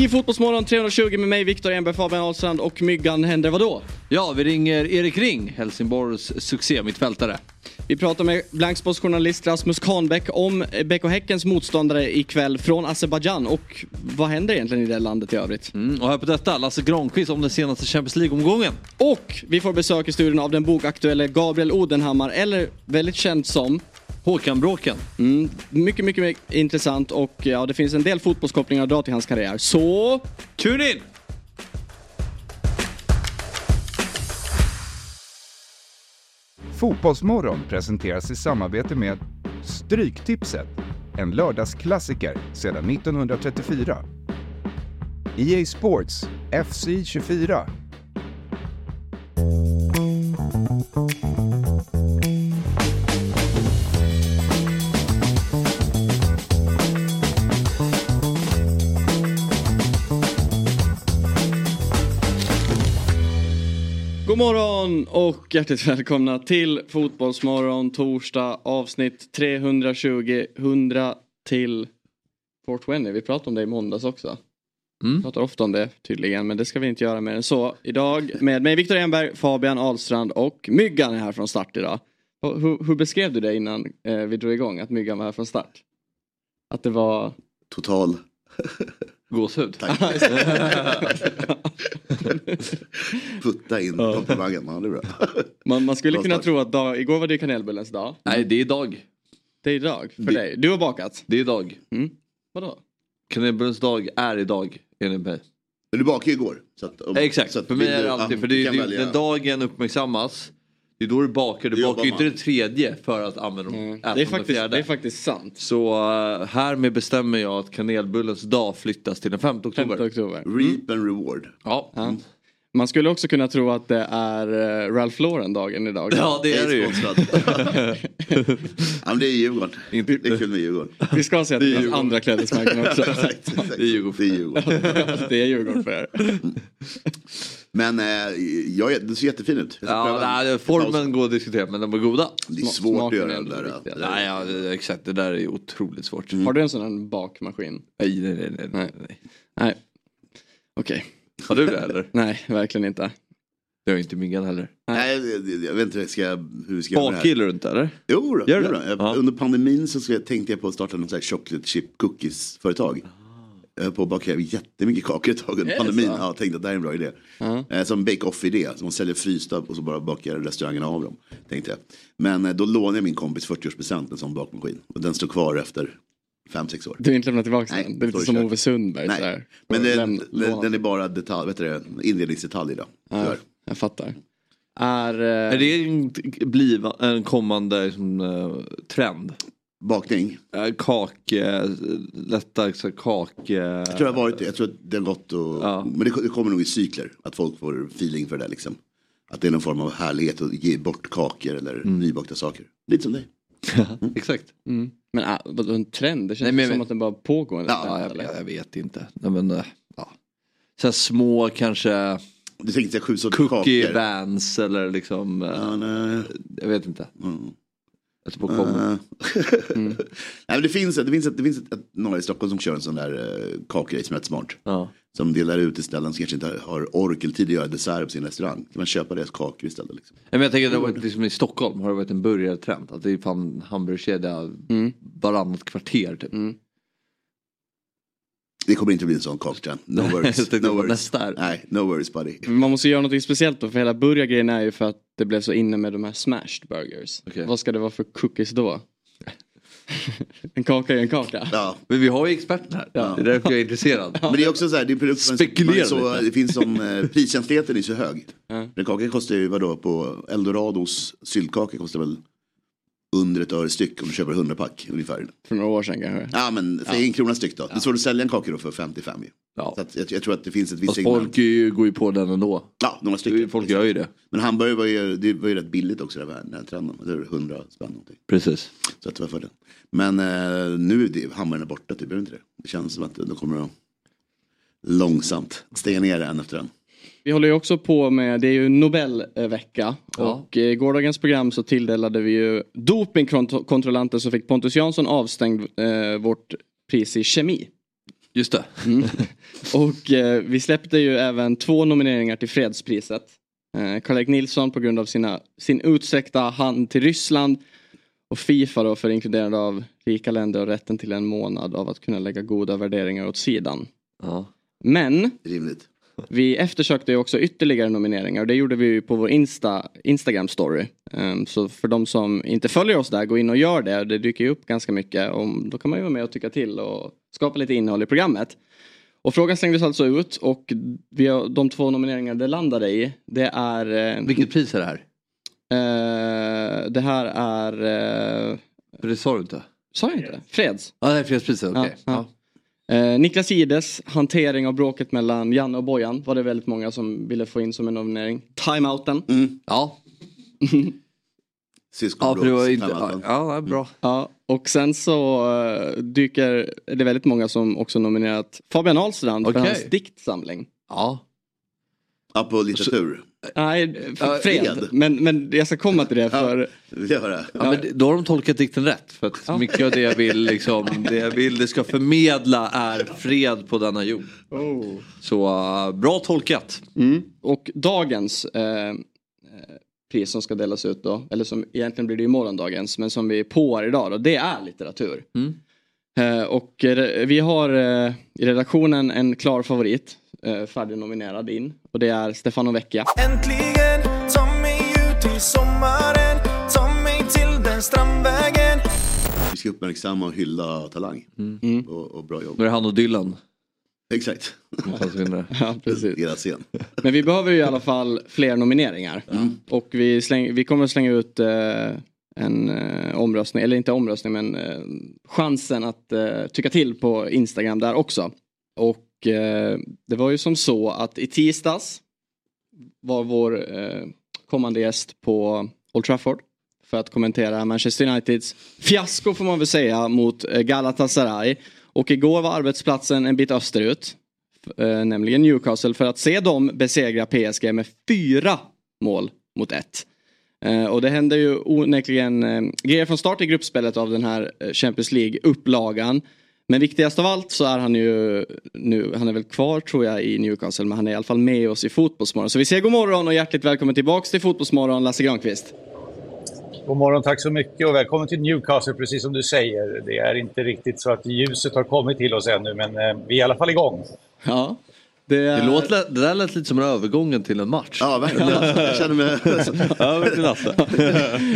I Fotbollsmorgon 320 med mig, Viktor Enberg, Fabian Ahlstrand och Myggan händer vadå? Ja, vi ringer Erik Ring, Helsingborgs succémittfältare. Vi pratar med Blanksports journalist Rasmus Kahnbäck om Bäck och Häckens motståndare ikväll från Azerbajdzjan och vad händer egentligen i det landet i övrigt? Mm, och här på detta, Lasse Granqvist om den senaste Champions League-omgången. Och vi får besök i studion av den bokaktuelle Gabriel Odenhammar, eller väldigt känd som Håkan-bråken. Mm, mycket, mycket, mycket intressant och ja, det finns en del fotbollskopplingar att dra till hans karriär. Så... Tune in! Fotbollsmorgon presenteras i samarbete med Stryktipset, en lördagsklassiker sedan 1934. EA Sports FC 24. Morgon och hjärtligt välkomna till Fotbollsmorgon torsdag avsnitt 320 100 till 420. Vi pratade om det i måndags också. Mm. Vi pratar ofta om det tydligen men det ska vi inte göra mer än så. Idag med mig Viktor Enberg, Fabian Ahlstrand och Myggan är här från start idag. Hur, hur beskrev du det innan eh, vi drog igång att Myggan var här från start? Att det var... Total. Gåshud. Putta in komplimangen, ja, det är bra. Man, man skulle Bra kunna start. tro att dag, igår var det kanelbullens dag. Nej, det är idag. Det är idag för Det- dig. Du har bakat. Det är idag. Vadå? Kanelbullens dag är idag, enligt mig. Men du bakade igår. Så att, om, Exakt, så att för mig är det alltid, ja, för det välja. när dagen uppmärksammas. Det är då du bakar, du Det bakar ju inte den tredje för att använda Mm. äta Det, är den faktiskt, fjärde. det är faktiskt sant. Så uh, härmed bestämmer jag att kanelbullens dag flyttas till den 5 oktober. 5 oktober. Reap and reward. Ja. Ja. Man skulle också kunna tro att det är uh, Ralph Lauren-dagen idag. ja, det är det ju. ja, men det är Djurgården. Inte- Det är kul med Djurgården. Vi ska se att det är andra klädesmärken också. Exakt, exakt. Det är Djurgården. det är Djurgården för er. Men eh, jag, är- det ser jättefin ut. Jag ska Ja, nej, en. formen går att diskutera men de var goda. Det är svårt att göra är det där. viktig. Ja. Nej, ja, exakt. Det där är otroligt svårt. Har du en sån här bakmaskin? Nej, nej, nej, nej, nej. nej. Nej. Okej. Har du det eller? Nej, verkligen inte. Det har inte Myggan heller. Nej, det- det- jag vet inte ska jag, hur vi ska göra det här. Bakgillar du inte eller? Jo, då, Gör jo det? då. Jag, Ja. Under pandemin så ska, tänkte jag på att starta något så här chocolate chip cookies företag. Jag höll på att baka jättemycket kakor ett tag under pandemin. så? Ja, tänkte att det här är en bra idé. Eh, Som bake-off idé. Så man säljer frysta och så bara bakar restaurangerna av dem. Tänkte jag. Men eh, då lånade jag min kompis 40-årspresent en sån bakmaskin. Och den står kvar efter 5-6 år. Du har inte lämnat tillbaka Nej, den? Det är lite som. Ove Sundberg. Nej, sådär. men den, den, är bara detalj, vet du det, inredningsdetalj idag. Ja, jag fattar. Är... eh, Är det en, bliva, en kommande liksom, eh, trend? Bakning. Uh, kak, uh, lätta kak... Uh, Jag tror det har varit det. Jag tror att det har gått och... Ja. Men det, kommer nog i cykler. Att folk får feeling för det där liksom. Att det är någon form av härlighet att ge bort kakor eller Mm. nybakta saker. Lite som dig. Exakt. mm. Men äh, vadå en trend? Det känns Nej, men- som att den bara pågår. Ja, Ja, jag, eller? jag, jag vet inte. Nej, men, eh, ja. Så här små kanske Du tänkte sju sorters cookie kakor. vans eller liksom. eh, Ja, nej. Jag vet inte. Mm. Tror på. Uh. Nej, men det finns, det finns, ett, det finns ett, ett, några i Stockholm som kör en sån där uh, kakgrej som är smart. Ja. Som delar ut i ställen som kanske inte har ork eller tid att göra dessert på sin restaurang. Kan man köpa deras kakor istället? Liksom. Nej, Men jag tänker att det har varit liksom i Stockholm har det varit en burgartrend. Att det är fan hamburgerkedja Mm. varannat kvarter typ. Mm. Det kommer inte bli en sån kaktrend. No worries. No worries. Nej, no worries buddy. Man måste göra något speciellt då för hela burgargrejen är ju för att det blev så inne med de här smashed burgers. Okej. Vad ska det vara för cookies då? en kaka är en kaka. Ja. Men vi har ju experten här. Ja. Det är därför jag är intresserad. Men det är också så här, det är produkter Spekulera så, det finns som, eh, priskänsligheten är så hög. Ja. En kaka kostar ju vadå på Eldorados syltkaka kostar väl under ett öre styck om du köper 100 pack ungefär. För några år sedan kanske. Ja men säg en krona styck då. Det är så du säljer en kaka då för 55 ju. Ja. Så att jag, jag tror att det finns ett visst segment. folk ju, går ju på den ändå. Ja, några stycken. Folk gör ju det. Men hamburgare var ju, det var ju rätt billigt också här, den här trenden. Det är 100 spänn någonting. Precis. Så att det var för. Men eh, nu är hamburgaren borta, typ, är det inte det? Det känns som att de kommer att långsamt stänga ner en efter en. Vi håller ju också på med, det är ju Nobelvecka. Ja. Och i gårdagens program så tilldelade vi ju dopingkontrollanter så fick Pontus Jansson avstängd eh, vårt pris i kemi. Just det. Och eh, vi släppte ju även två nomineringar till fredspriset. Eh, Karl-Erik Nilsson på grund av sina, sin utsträckta hand till Ryssland. Och Fifa då för inkluderande av rika länder och rätten till en månad av att kunna lägga goda värderingar åt sidan. Ja. Men Rimligt. Vi eftersökte ju också ytterligare nomineringar och det gjorde vi på vår Insta, Instagram story. Ehm, så för de som inte följer oss där, gå in och gör det. Det dyker ju upp ganska mycket. Och då kan man ju vara med och tycka till och skapa lite innehåll i programmet. Och frågan slängdes alltså ut och vi har, de två nomineringar det landade i, det är... eh, Vilket pris är det här? eh, det här är... För det sa du inte. sa jag inte? Freds. Ja, det är fredspriset, okej. Ja, ja. Eh, Niklas Gides hantering av bråket mellan Janne och Bojan var det väldigt många som ville få in som en nominering. Timeouten. Ja. Ja, för det var inte... Ja, Timeouten. ja, det är bra. Ja, och sen så eh, dyker är det väldigt många som också nominerat Fabian Ahlstrand för Okej. hans diktsamling. Ja. Ja, på litteratur. Nej, Ja, fred. fred. Men, men jag ska komma till det för jag höra? Ja, men då har de tolkat dikten rätt. För att mycket av det jag vill, liksom, det jag vill det ska förmedla är fred på denna jord. Så uh, bra tolkat. Mm. Och dagens eh, eh, pris som ska delas ut då, eller som egentligen blir det morgondagens, men som vi är på idag då, det är litteratur. Mm. Eh, och eh, vi har eh, i redaktionen en klar favorit, eh, färdignominerad in, och det är Stefano Vecchia. Äntligen, ta mig ut i sommaren Ta mig till den strandvägen Vi ska uppmärksamma och hylla talang. Mm. Och, och bra jobb. Då är det han och Dylan. Exakt. Ja, precis. Era scen. Men vi behöver ju i alla fall fler nomineringar. Och vi, släng, vi kommer att slänga ut eh, en eh, omröstning, eller inte omröstning men eh, chansen att eh, tycka till på Instagram där också. Och eh, det var ju som så att i tisdags var vår eh, kommande gäst på Old Trafford för att kommentera Manchester Uniteds fiasko får man väl säga mot eh, Galatasaray. Och igår var arbetsplatsen en bit österut eh, nämligen Newcastle, för att se dem besegra PSG med fyra mål mot ett. Eh, och det hände ju onekligen eh, grejer från start i gruppspelet av den här eh, Champions League-upplagan. Men viktigast av allt så är han ju nu, han är väl kvar tror jag i Newcastle, men han är i alla fall med oss i Fotbollsmorgon. Så vi säger god morgon och hjärtligt välkommen tillbaks till Fotbollsmorgon, Lasse Granqvist. God morgon, tack så mycket och välkommen till Newcastle, precis som du säger. Det är inte riktigt så att ljuset har kommit till oss ännu, men eh, vi är i alla fall igång. Ja, det, Det, låter, det där lät lite som en övergången till en match. Ja, verkligen. Jag känner mig... Över till Lasse.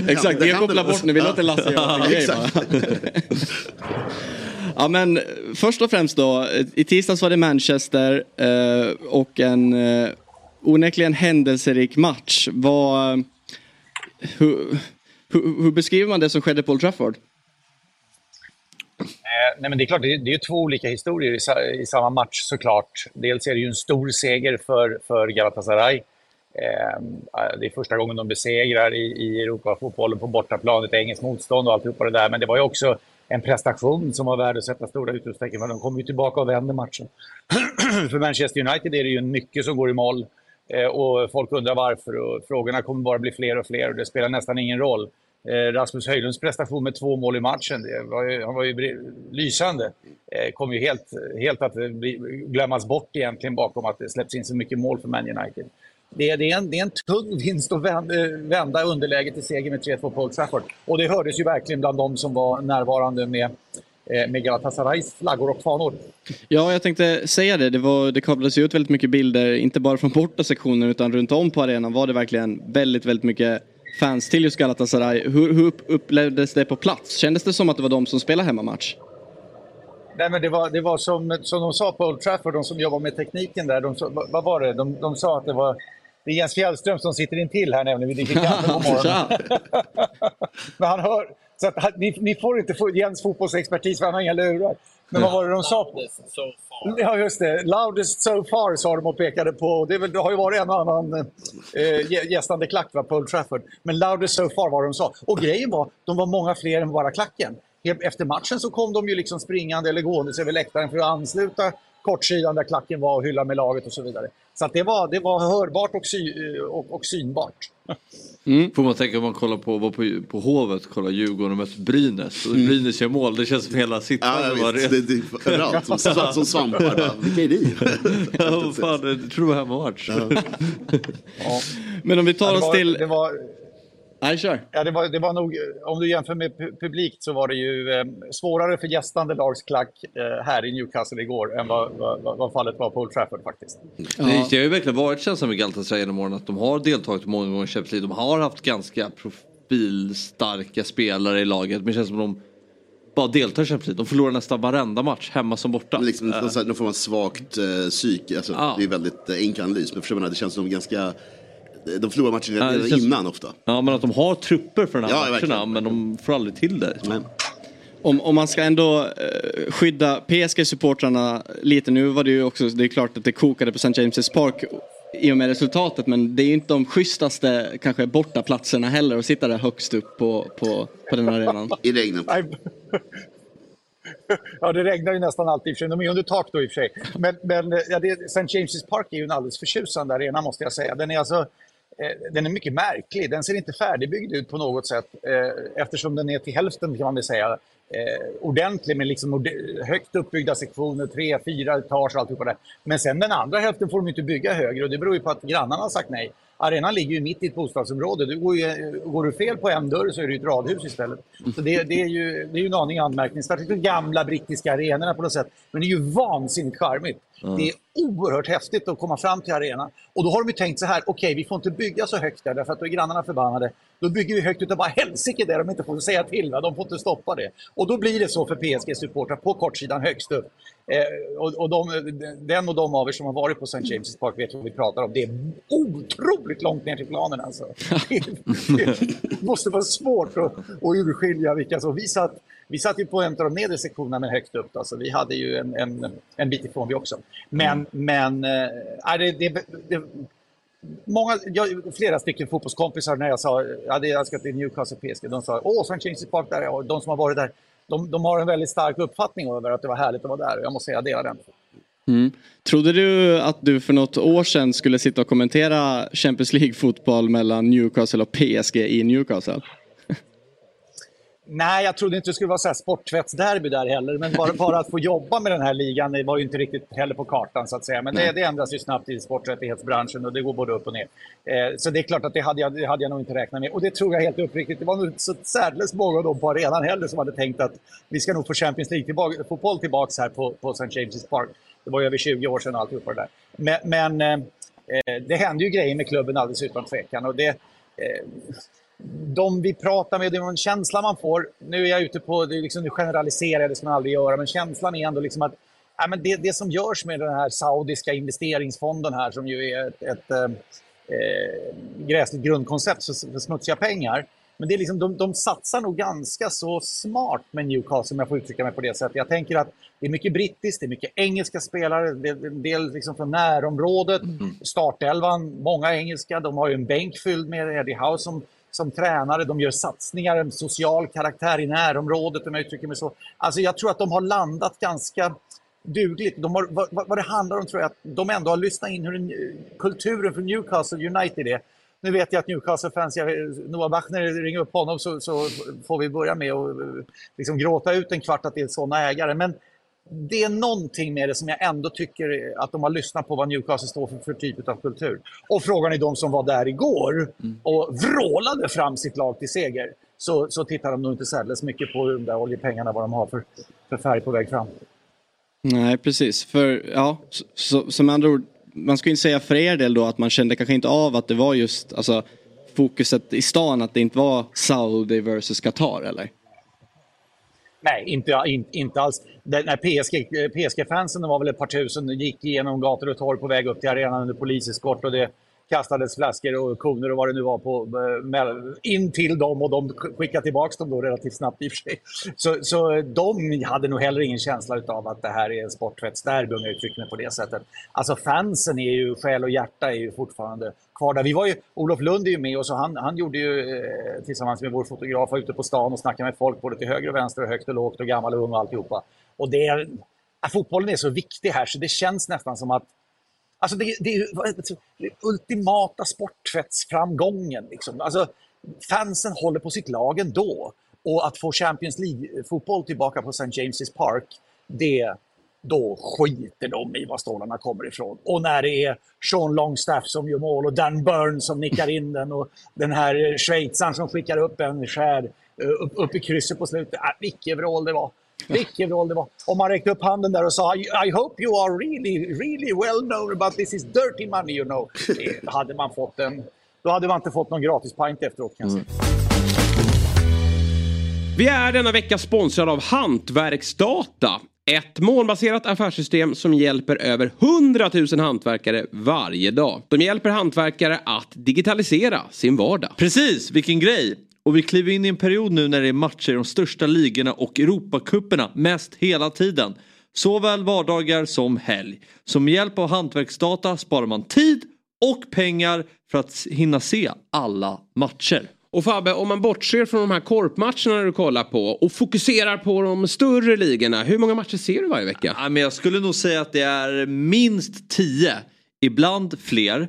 Exakt, det vi kopplar bort nu, vi låter Lasse göra grej exakt. Ja men eh, först och främst då, eh, i tisdags var det Manchester eh, och en eh, onekligen händelserik match. Vad, eh, hur, hur, hur beskriver man det som skedde på Old Trafford? Eh, nej, men det är klart, det är, det är ju två olika historier i, i samma match såklart. Dels är det ju en stor seger för, för Galatasaray. Det är första gången de besegrar i, i Europafotbollen på bortaplan, ett engelskt motstånd och alltihopa det där. Men det var ju också en prestation som var värd att sätta stora utropstecken för. De kommer ju tillbaka och vänder matchen. för Manchester United är det ju mycket som går i moll. Eh, och folk undrar varför och frågorna kommer bara bli fler och fler och det spelar nästan ingen roll. Eh, Rasmus Höjlunds prestation med två mål i matchen, det var ju, han var ju lysande. Eh, kom ju helt, helt att bli, glömmas bort egentligen bakom att det släpps in så mycket mål för Man United. Det är, det är, en, det är en tung vinst att vända, vända underläget till seger med 3-2 på Old Trafford. Och det hördes ju verkligen bland de som var närvarande med, eh, med Galatasarays flaggor och fanor. Ja, jag tänkte säga det. Det, var, det kablades ut väldigt mycket bilder, inte bara från borta sektionen utan runt om på arenan var det verkligen väldigt, väldigt mycket fans till just Galatasaray. Hur, hur upp- upplevdes det på plats? Kändes det som att det var de som spelade hemmamatch? Nej, men det var, det var som, som de sa på Old Trafford, de som jobbar med tekniken där. De, vad var det? De, de sa att det var det är Jens Fjällström som sitter intill här nämligen. Vi dricker kaffe på morgonen. Men han hör... Så att, ni, ni får inte få Jens fotbollsexpertis för han har inga lurar. Men vad var det de sa? Ja, just det. Loudest so far sa de och pekade på. Det, väl, det har ju varit en och annan eh, gä- gästande klack va, på Old Trafford. Men loudest so far var de sa. Och grejen var, de var många fler än bara klacken. Efter matchen så kom de ju liksom springande eller gående över läktaren för att ansluta kortsidan där klacken var och hylla med laget och så vidare. Så att det, var, det var hörbart och, sy, och, och synbart. Får man tänka om man kollar på, var på, på Hovet, kollar Djurgården och Brynäs. Och Brynäs gör mål, det känns som hela Ja, sittplanen jag var det, det, överallt, som, som, som svampar. Vilka är ni? Ja, vad fan, jag tror det var hemmamatch. Men om vi tar det oss var, till... det var, Nej, kör. Ja, det var, det var nog, om du jämför med pu- publikt så var det ju eh, svårare för gästande lags klack eh, här i Newcastle igår än vad, vad, vad fallet var på Old Trafford faktiskt. Det, det har ju verkligen varit känslan med Galatasaray genom åren att de har deltagit många gånger i Champions League. De har haft ganska profilstarka spelare i laget men det känns som de bara deltar i Champions League. De förlorar nästan varenda match, hemma som borta. Liksom, Eh, någon form av svagt uh, psyke. Alltså, Ja. Det är väldigt uh, enkel analys. Men förstår man, det känns som ganska... De förlorar matchen Ja, redan känns- innan ofta. Ja men att de har trupper för de här Ja, matcherna verkligen. men de får aldrig till det. Men, Om, om man ska ändå eh, skydda PSG-supportrarna lite. Nu var det ju också, det är klart att det kokade på St. James' Park i och med resultatet. Men det är ju inte de schysstaste kanske bortaplatserna heller att sitta där högst upp på, på, på den arenan. I regnen. Nej. Ja, det regnar ju nästan alltid i och för sig. De är under tak då i och för sig. Men, men ja, det, St. James' Park är ju en alldeles förtjusande arena måste jag säga. Den är alltså Eh, den är mycket märklig. Den ser inte färdigbyggd ut på något sätt eh, eftersom den är till hälften kan man väl säga eh, ordentlig med liksom högt uppbyggda sektioner, tre, fyra etage och alltihopa det. Men sen den andra hälften får de inte bygga högre och det beror ju på att grannarna har sagt nej. Arenan ligger ju mitt i ett bostadsområde. Du går, ju, går du fel på en dörr så är det ett radhus istället. Så det, det, är ju, det är ju en aning anmärkningsvärt. De gamla brittiska arenorna på något sätt. Men det är ju vansinnigt charmigt. Det är oerhört häftigt att komma fram till arenan. Och då har de ju tänkt så här, okej vi får inte bygga så högt där därför att då är grannarna förbannade. Då bygger vi högt utav bara helsike där de inte får säga till. Va? De får inte stoppa det. Och då blir det så för PSG-supportrar på kortsidan högst upp. Eh, och, och de, den och de av er som har varit på St. James' Park vet vad vi pratar om. Det är otroligt långt ner till planen alltså. Det, det måste vara svårt att, att urskilja vilka som... Vi satt, vi satt ju på en av de nedre sektionerna men högt upp. Alltså, vi hade ju en, en, en bit ifrån vi också. Men, men eh, nej, det, det, det, Många, jag, flera stycken fotbollskompisar när jag sa jag hade önskat till Newcastle PSG, de sa åh, St. James' Park där, och de som har varit där, de, de har en väldigt stark uppfattning över att det var härligt att vara där jag måste säga jag delar den. Mm. Trodde du att du för något år sedan skulle sitta och kommentera Champions League-fotboll mellan Newcastle och PSG i Newcastle? Nej, jag trodde inte det skulle vara så här sporttvättsderby där heller, men bara, bara att få jobba med den här ligan det var ju inte riktigt heller på kartan så att säga. Men det, det ändras ju snabbt i sporträttighetsbranschen och det går både upp och ner. Eh, så det är klart att det hade, jag, det hade jag nog inte räknat med. Och det tror jag helt uppriktigt, det var nog inte så särdeles många av dem på arenan heller som hade tänkt att vi ska nog få Champions League-fotboll tillbaka här på, på St. James' Park. Det var ju över 20 år sedan och alltihopa det där. Men, men eh, det hände ju grejer med klubben alldeles utan tvekan. Och det, eh, de vi pratar med, det är en känsla man får. Nu är jag ute på, det liksom, nu generaliserar jag, det ska man aldrig göra, men känslan är ändå liksom att ja, men det, det som görs med den här saudiska investeringsfonden här, som ju är ett, ett eh, eh, gräsligt grundkoncept för, för smutsiga pengar. Men det är liksom, de, de satsar nog ganska så smart med Newcastle, om jag får uttrycka mig på det sättet. Jag tänker att det är mycket brittiskt, det är mycket engelska spelare, det är en del liksom från närområdet. Startelvan, många engelska. De har ju en bänk fylld med Eddie Howe som, som tränare. De gör satsningar, en social karaktär i närområdet, om jag uttrycker mig så. Alltså jag tror att de har landat ganska dugligt. De har, vad, vad det handlar om tror jag att de ändå har lyssnat in hur den, eh, kulturen för Newcastle United är. Nu vet jag att Newcastle-fans, Noah Bachner ringer upp honom så, så får vi börja med att eh, liksom gråta ut en kvart att det är sådana ägare. Men det är någonting med det som jag ändå tycker att de har lyssnat på vad Newcastle står för, för typ av kultur. Och frågan är de som var där igår och vrålade fram sitt lag till seger. Så, så tittar de nog inte särdeles mycket på de där oljepengarna, vad de har för, för färg på väg fram. Nej, precis. För, ja, så, så, som andra ord, man skulle inte säga för er del då att man kände kanske inte av att det var just alltså, fokuset i stan, att det inte var Saudi versus Qatar, eller? Nej, inte, in, inte alls. Den, när PSG, PSG-fansen, de var väl ett par tusen, gick igenom gator och torg på väg upp till arenan under poliseskort och det kastades flaskor och koner och vad det nu var på, eh, med, in till dem och de skickade tillbaka dem då relativt snabbt i och för sig. Så, så de hade nog heller ingen känsla av att det här är en sporttvättsderby om jag uttrycker mig på det sättet. Alltså fansen är ju, själ och hjärta är ju fortfarande kvar där. Vi var ju, Olof Lund är ju med oss och han, han gjorde ju eh, tillsammans med vår fotograf var ute på stan och snackade med folk både till höger och vänster och högt och lågt och gammal och ung och alltihopa. Och det fotbollen är så viktig här så det känns nästan som att Alltså det, det är den ultimata sporttvättsframgången. Liksom. Alltså, fansen håller på sitt lag ändå. Och att få Champions League-fotboll tillbaka på St. James' Park, det, då skiter de i var stålarna kommer ifrån. Och när det är Sean Longstaff som gör mål och Dan Burn som nickar in den och den här schweizaren som skickar upp en skär eh, upp, upp i krysset på slutet. Äh, vilket vrål det var! Vilket vrål det var! Om man räckte upp handen där och sa I hope you are really, really well known about this is dirty money you know. Det hade man fått en... Då hade man inte fått någon gratis pint efteråt kan jag säga. Vi är denna vecka sponsrade av Hantverksdata. Ett målbaserat affärssystem som hjälper över 100 000 hantverkare varje dag. De hjälper hantverkare att digitalisera sin vardag. Precis, vilken grej! Och vi kliver in i en period nu när det är matcher i de största ligorna och Europacuperna mest hela tiden. Såväl vardagar som helg. Som hjälp av hantverksdata sparar man tid och pengar för att hinna se alla matcher. Och Fabbe, om man bortser från de här korpmatcherna du kollar på och fokuserar på de större ligorna. Hur många matcher ser du varje vecka? Ja, men jag skulle nog säga att det är minst tio, ibland fler.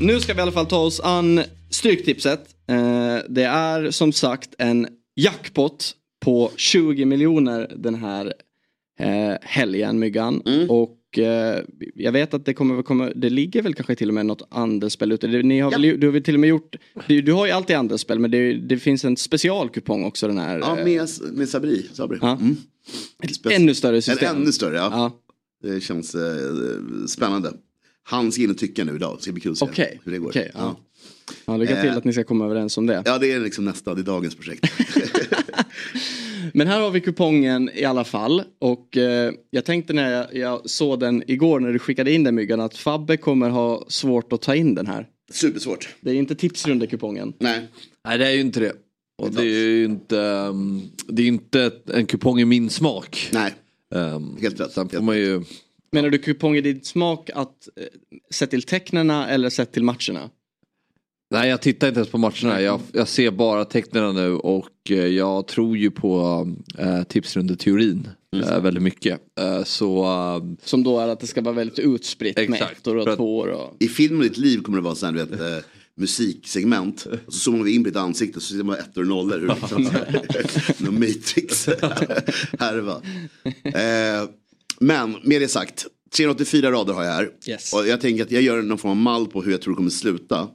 Nu ska vi i alla fall ta oss an Stryktipset. Eh, det är som sagt en jackpot på 20 miljoner den här eh, helgen, Myggan. Och eh, jag vet att det kommer, komma, det ligger väl kanske till och med något andelsspel ute. Ni har väl, du har väl till och med gjort, du, du har ju alltid andelsspel men det, det finns en specialkupong också den här. Ja, med, med Sabri. Sabri. Ja. Mm. ett ännu större system. En ännu större, ja. Ja. Det känns eh, spännande. Han ska in och tycka nu idag. Det ska bli kul att se Okej, hur det går. okej, ja. ja. Ja, lycka till Eh. att ni ska komma överens om det. ja, det är liksom nästa, det är dagens projekt. Men här har vi kupongen i alla fall. Och eh, jag tänkte när jag, jag såg den igår när du skickade in den myggan att Fabbe kommer ha svårt att ta in den här. Supersvårt. Det är inte tipsrundekupongen. Nej. Nej det är ju inte det. Och det är ju inte, um, det är inte en kupong i min smak. Nej, Um, helt rätt. sen får man ju... Menar du kupong i din smak att eh, sett till tecknena eller sett till matcherna? Nej jag tittar inte ens på matcherna. Jag, jag ser bara tecknen nu och eh, jag tror ju på uh, tipsrundeteorin eh, väldigt mycket. Eh, så eh, Som då är att det ska vara väldigt utspritt med Exakt, ettor och att- tvåor. Och... I film och ditt liv kommer det vara så här, du vet, eh, musiksegment. Och så zoomar vi in på ditt ansikte och så ser man ettor och nollor. Hur liksom, Någon matrix härva. Eh, men med det sagt, 384 rader har jag här. Yes. Och jag tänker att jag gör någon form av mall på hur jag tror det kommer sluta.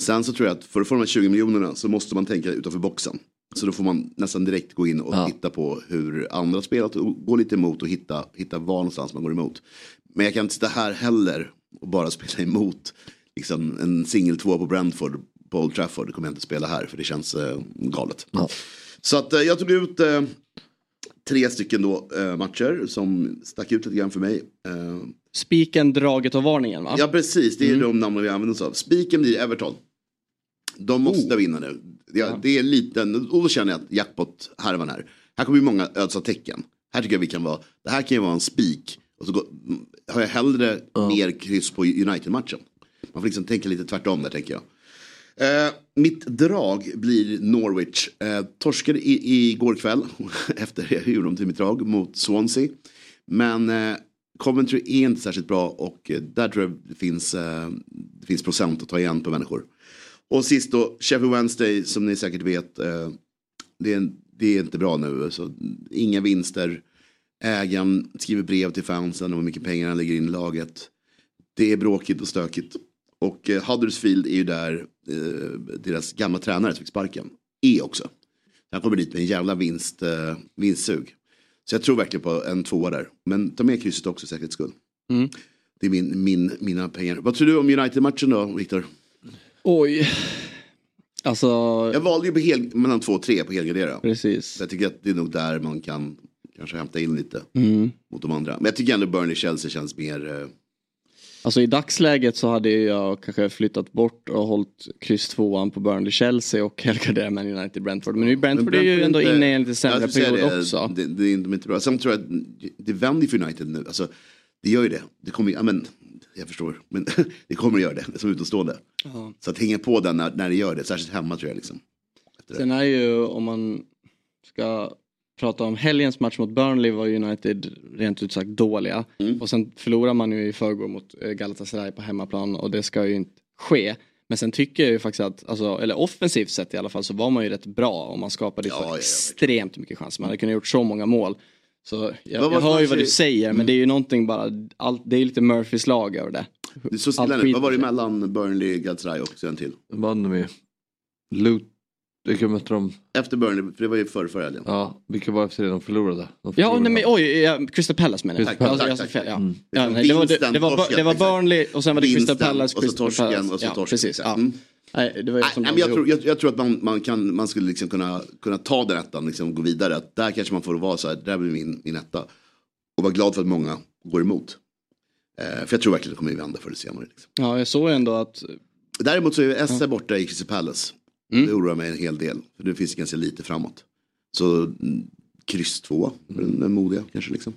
Sen så tror jag att för att få de här 20 miljonerna så måste man tänka utanför boxen. Så då får man nästan direkt gå in och titta på hur andra spelat och gå lite emot och hitta, hitta var någonstans man går emot. Men jag kan inte sitta här heller och bara spela emot liksom, en singel två på Brentford på Old Trafford. Det kommer jag inte spela här för det känns eh, galet. Så att eh, jag tog ut eh, tre stycken då, eh, matcher som stack ut lite grann för mig. Eh, Spiken, draget och varningen va? Ja precis, det är de namnen vi använder oss av. Spiken blir Everton. De måste vinna nu. Det, det är liten, och då känner jag att jackpot härvan här. Här kommer ju många ödsla tecken. Här tycker jag vi kan vara, det här kan ju vara en spik. Och så går, mm, har jag hellre mer kryss på United-matchen. Man får liksom tänka lite tvärtom där tänker jag. Eh, mitt drag blir Norwich. Eh, torskade i, igår kväll, efter jag gjorde dem till mitt drag, mot Swansea. Men eh, Coventry är inte särskilt bra och eh, där tror jag det finns, eh, det finns procent att ta igen på människor. Och sist då, Sheffield Wednesday som ni säkert vet, eh, det, är, det är inte bra nu. Så inga vinster. Ägaren skriver brev till fansen om hur mycket pengar han lägger in i laget. Det är bråkigt och stökigt. Och eh, Huddersfield är ju där eh, deras gamla tränare som fick sparken är också. Han kommer dit med en jävla vinst, eh, vinstsug. Så jag tror verkligen på en tvåa där. Men ta med krysset också för säkerhets skull. Mm. Det är min, min, mina pengar. Vad tror du om United-matchen då, Viktor? Oj. Alltså, Jag valde ju på hel, mellan två och tre på helgardera. precis. Så jag tycker att det är nog där man kan kanske hämta in lite Mm. mot de andra. Men jag tycker ändå Burnley-Chelsea känns mer... Alltså i dagsläget så hade jag kanske flyttat bort och hållit kryss tvåan på Burnley-Chelsea och helgarderat Man United-Brentford. Men nu Brentford är ju ändå inte- inne i en lite sämre period det, också. Det, det är inte, bra. Sen tror jag att det vänder för United nu. Alltså, det gör ju det. Det kommer, ja, men, jag förstår, men det kommer att göra det som utomstående. Ja. Så att hänga på den när, när det gör det, särskilt hemma tror jag. Liksom. Sen är ju om man ska prata om helgens match mot Burnley var United rent ut sagt dåliga. Mm. Och sen förlorar man ju i förrgår mot eh, Galatasaray på hemmaplan och det ska ju inte ske. Men sen tycker jag ju faktiskt att, alltså, eller offensivt sett i alla fall så var man ju rätt bra och man skapade ju så Ja, ja, extremt mycket chanser. Man hade kunnat gjort så många mål. Så jag, jag hör ju vad du säger men det är ju någonting bara, allt, det är lite Murphys lag över det. Det stilla Allt nu. Vad var det mellan Burnley, Galatasaray och sen till? Vann de ju. Vilka mötte de? Efter Burnley, för det var ju förr, förra helgen. Ja, vilka var efter det de förlorade? De Ja, nej, men oj, ja, Crystal Palace menar jag. Tack, Ja, tack, jag tack, fel, ja. Mm. Ja, nej, det, var, det, det, var, det var. Burnley och sen var det Crystal Palace, och så torsken, och så ja, torsken, precis. Ja. Mm. Nej, det var ju Nej, men jag, tror, jag, jag tror att man, man, kan, man skulle liksom kunna, kunna ta den ettan, liksom, gå vidare. Att där kanske man får vara så här, där blir min, min etta. Och vara glad för att många går emot. Eh, för jag tror verkligen att det kommer att vända förr eller senare. Liksom. Ja, jag såg ändå att Däremot så är ju Esse borta i Crystal Palace. Mm. Det oroar mig en hel del. För det finns ganska lite framåt. Så mm, kryss två, för den, den modiga kanske liksom.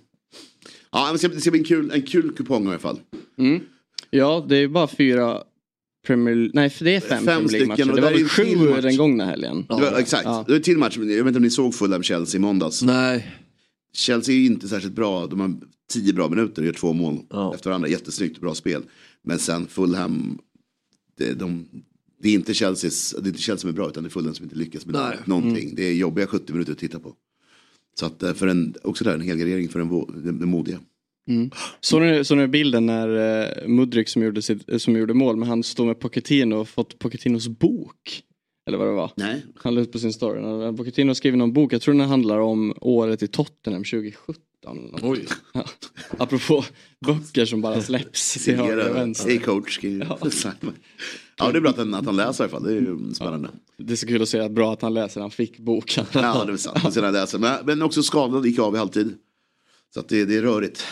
Ja, men det ska, det ska bli en kul, en kul kupong i alla fall. Mm. Ja, det är bara fyra Premier Nej, för det är fem, Fem Premier League-matcher. och Det det var väl sju den gångna helgen. Det var, exakt, Ja. det var en till match. Jag vet inte om ni såg Fulham Chelsea i måndags. Nej. Chelsea är ju inte särskilt bra. De har tio bra minuter och gör två mål Ja. efter varandra. Jättesnyggt, bra spel. Men sen Fulham, det, de, det, är inte Chelseas, det är inte Chelsea som är bra utan det är Fulham som inte lyckas med Nej. någonting. Det är jobbiga 70 minuter att titta på. Så att eh, för en, också där en helgardering för den, vå- den, den modiga. Såg ni, såg ni bilden när uh, Mudryk som gjorde, sitt, eh, som gjorde mål, men han stod med Pochettino och fått Pochettinos bok? Eller vad det var. Nej. Han la ut på sin story. Pochettino har skrivit någon bok, jag tror den handlar om året i Tottenham 2017. eller något. Oj. Ja. Apropå böcker som bara släpps till höger och vänster. Hej coach. Ja. ja det är bra att han, att han läser i alla fall. Det är ju spännande. Det är så kul att se att bra att han läser, han fick boken. Ja det är sant. Han läser. Men, men också skadad gick av i halvtid. Så att det, det är rörigt.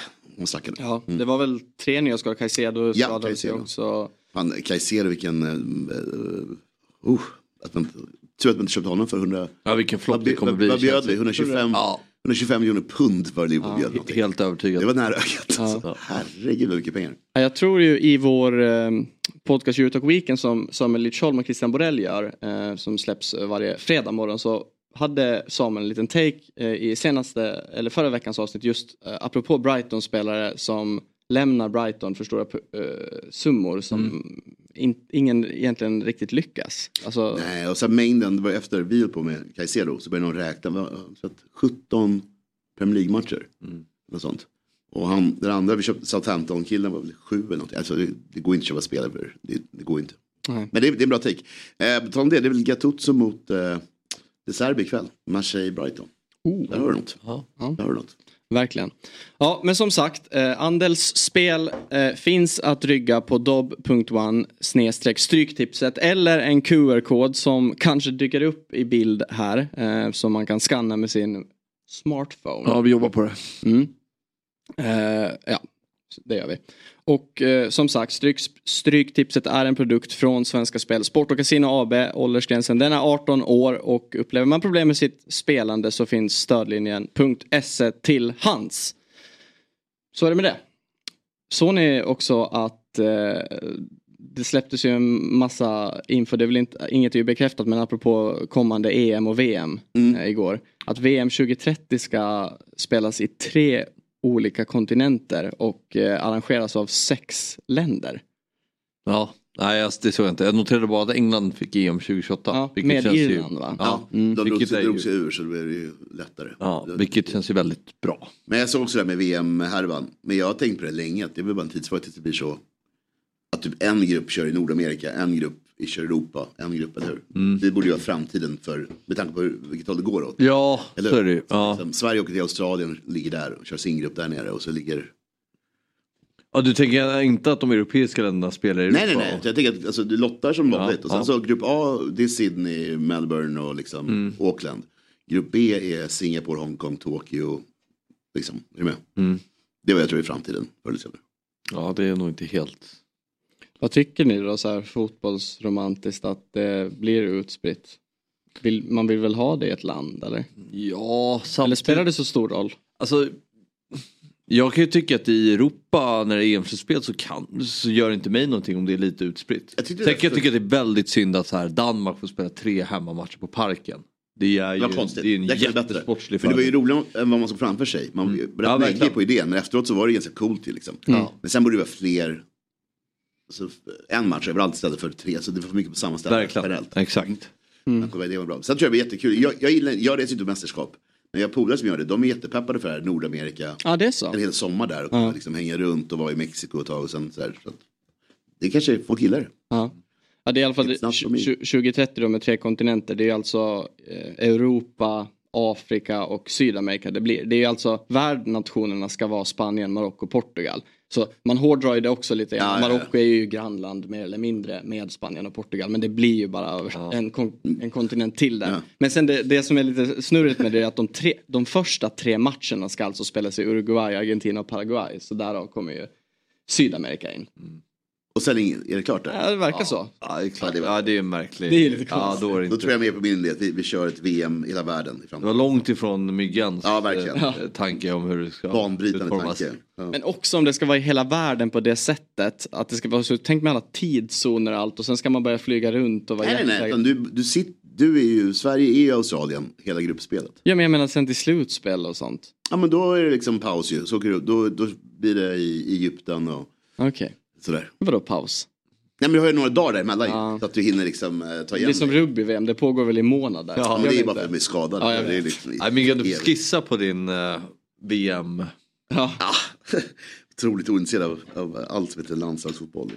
Stackarna. Ja, det var väl tre nya skador, Caicedo Ja, skadade sig Caicedo. också. Fan, Caicedo vilken... Uh, uh, att man, tur att man inte köpte honom för 100... Ja, vilken flopp det kommer bli. vad bjöd vi? det. 125, Ja. 125 miljoner pund för Liverpool bjöd någonting. Helt övertygad. Det var nära ögat. Alltså. Herregud vad mycket pengar. Ja, Jag tror ju i vår eh, podcast Eurotalk Weekend som Samuel Lidsholm och Christian Borell gör, eh, som släpps varje fredag morgon, så hade Samuel en liten take eh, i senaste, eller förra veckans avsnitt just eh, apropå Brighton-spelare som lämnar Brighton för stora eh, summor som in, ingen egentligen riktigt lyckas. Alltså, Nej, och sen mängden, det var efter vi höll på med Caicedo så började de räkna. Så att 17 Premier League-matcher. Något sånt. Och han, den andra vi köpte, Southampton-killen var väl sju eller något. Alltså det, det går inte att köpa spelare för det, det går inte. Nej. Men det, är- det är en bra take. Eh, på om det, det är väl Gattuso mot eh, De Serbi ikväll. Marseille-Brighton. Oh. Där har du något. Ja. Där har du något. Verkligen. Ja, men som sagt, eh, andelsspel eh, finns att rygga på dob.one snedstreck stryktipset eller en QR-kod som kanske dyker upp i bild här eh, som man kan scanna med sin smartphone. Ja, vi jobbar på det. Mm. Eh, ja, det gör vi. Och eh, som sagt, stryk, Stryktipset är en produkt från Svenska Spel, Sport och Casino AB. Åldersgränsen den är 18 år och upplever man problem med sitt spelande så finns stödlinjen.se till hands. Så är det med det. Såg ni också att eh, det släpptes ju en massa info, det är väl inte, inget är ju bekräftat men apropå kommande EM och VM eh, igår. Att VM 2030 ska spelas i tre olika kontinenter och eh, arrangeras av sex länder. Ja, Nej, alltså, det såg jag inte. Jag noterade bara att England fick EM 2028. Ja, vilket med känns ju- Irland, va? Ja, Mm. De drog vilket, sig, drog sig ju, ur så då blev det ju lättare. ja, vilket känns ju väldigt bra. Men jag såg också det här med VM-härvan. Men jag har tänkt på det länge, att det är väl bara en tidsfråga tills det blir så. Att typ en grupp kör i Nordamerika, en grupp i kör i Europa, en grupp, eller hur? Mm. Det borde ju vara framtiden för, med tanke på vilket håll det går åt. Ja, Eller så är det ju. Ja. Liksom, Sverige åker till Australien, ligger där och kör sin grupp där nere och så ligger... ja, du tänker inte att de europeiska länderna spelar i Europa? Nej, nej, nej. Jag tänker att alltså, du lottar som vanligt. och sen ja. så grupp A, det är Sydney, Melbourne och liksom Mm. Auckland. Grupp B är Singapore, Hongkong, Tokyo. Liksom, är du med? Mm. Det är vad jag tror är framtiden. Ja, det är nog inte helt... Vad tycker ni då så här fotbollsromantiskt att det blir utspritt? Vill, man vill väl ha det i ett land eller? Ja, Eller samtidigt... spelar det så stor roll? Alltså, jag kan ju tycka att i Europa när det är EM-slutspel så, kan, så gör det inte mig någonting om det är lite utspritt. Jag tyckte Sen kan jag tycka att det är väldigt synd att så här, Danmark får spela tre hemmamatcher på Parken. Det är ju Det var konstigt. det är en Det jättesportslig För det var ju fördel. roligare än vad man såg framför sig. Man var Ja, rätt mm. på idén. Men efteråt så var det ganska coolt ju liksom. Ja. Men sen borde det vara fler. Alltså, en match överallt istället för tre. Så det var för mycket på samma ställe. Verkligen, generellt. exakt. Mm. Det var bra. Sen tror jag det var jättekul. Jag, jag, gillar, jag reser inte på mästerskap. Men jag har polare som gör det. De är jättepeppade för det här. Nordamerika. Ja det är så. En hel sommar där. Och Ja. liksom hänga runt och vara i Mexiko ett tag. Och sen så här, så att, det kanske folk gillar. Ja. Ja, det är i alla fall It's not for me. 20- 2030 då med tre kontinenter. Det är alltså eh, Europa, Afrika och Sydamerika det blir. Det är alltså värdnationerna ska vara Spanien, Marocko, Portugal. Så man hårdrar ju det också lite. Ja. Marocko är ju grannland mer eller mindre med Spanien och Portugal. Men det blir ju bara en, kon en kontinent till där. Ja. Men sen det, det som är lite snurrigt med det är att de, tre, de första tre matcherna ska alltså spelas i Uruguay, Argentina och Paraguay. Så därav kommer ju Sydamerika in. Och sen är det klart där. Ja, det verkar så. Ja, det är klart. Ja, det Ja, är märkligt. Det är lite Ja, konstigt. då är det Då inte... tror jag mer på min idé att vi, vi kör ett VM i hela världen i Det var långt ifrån myggans Ja, verkligen. eh, tanke om hur det ska Banbrytande utformas. tanke. Ja. Men också om det ska vara i hela världen på det sättet. Att det ska vara så, tänk med alla tidszoner och allt och sen ska man börja flyga runt och vara Nej, nej, nej. Du, du, sitt, du är ju, Sverige är ju Australien, hela gruppspelet. Ja men jag menar sen till slutspel och sånt. Ja men då är det liksom paus ju. Så åker du, då, då blir det i Egypten och Okej, sådär. vadå paus? Nej men du har ju några dagar däremellan ju, Ja. Så att du hinner liksom eh, ta Det är igen som rugby-VM, det pågår väl i månader? Ja, men det är inte? bara för att de är skadade. Ja, jag det är liksom, Nej, Myggan, du får evigt. skissa på din eh, VM. Ja. Otroligt ointresserad av, av allt som heter landslagsfotboll.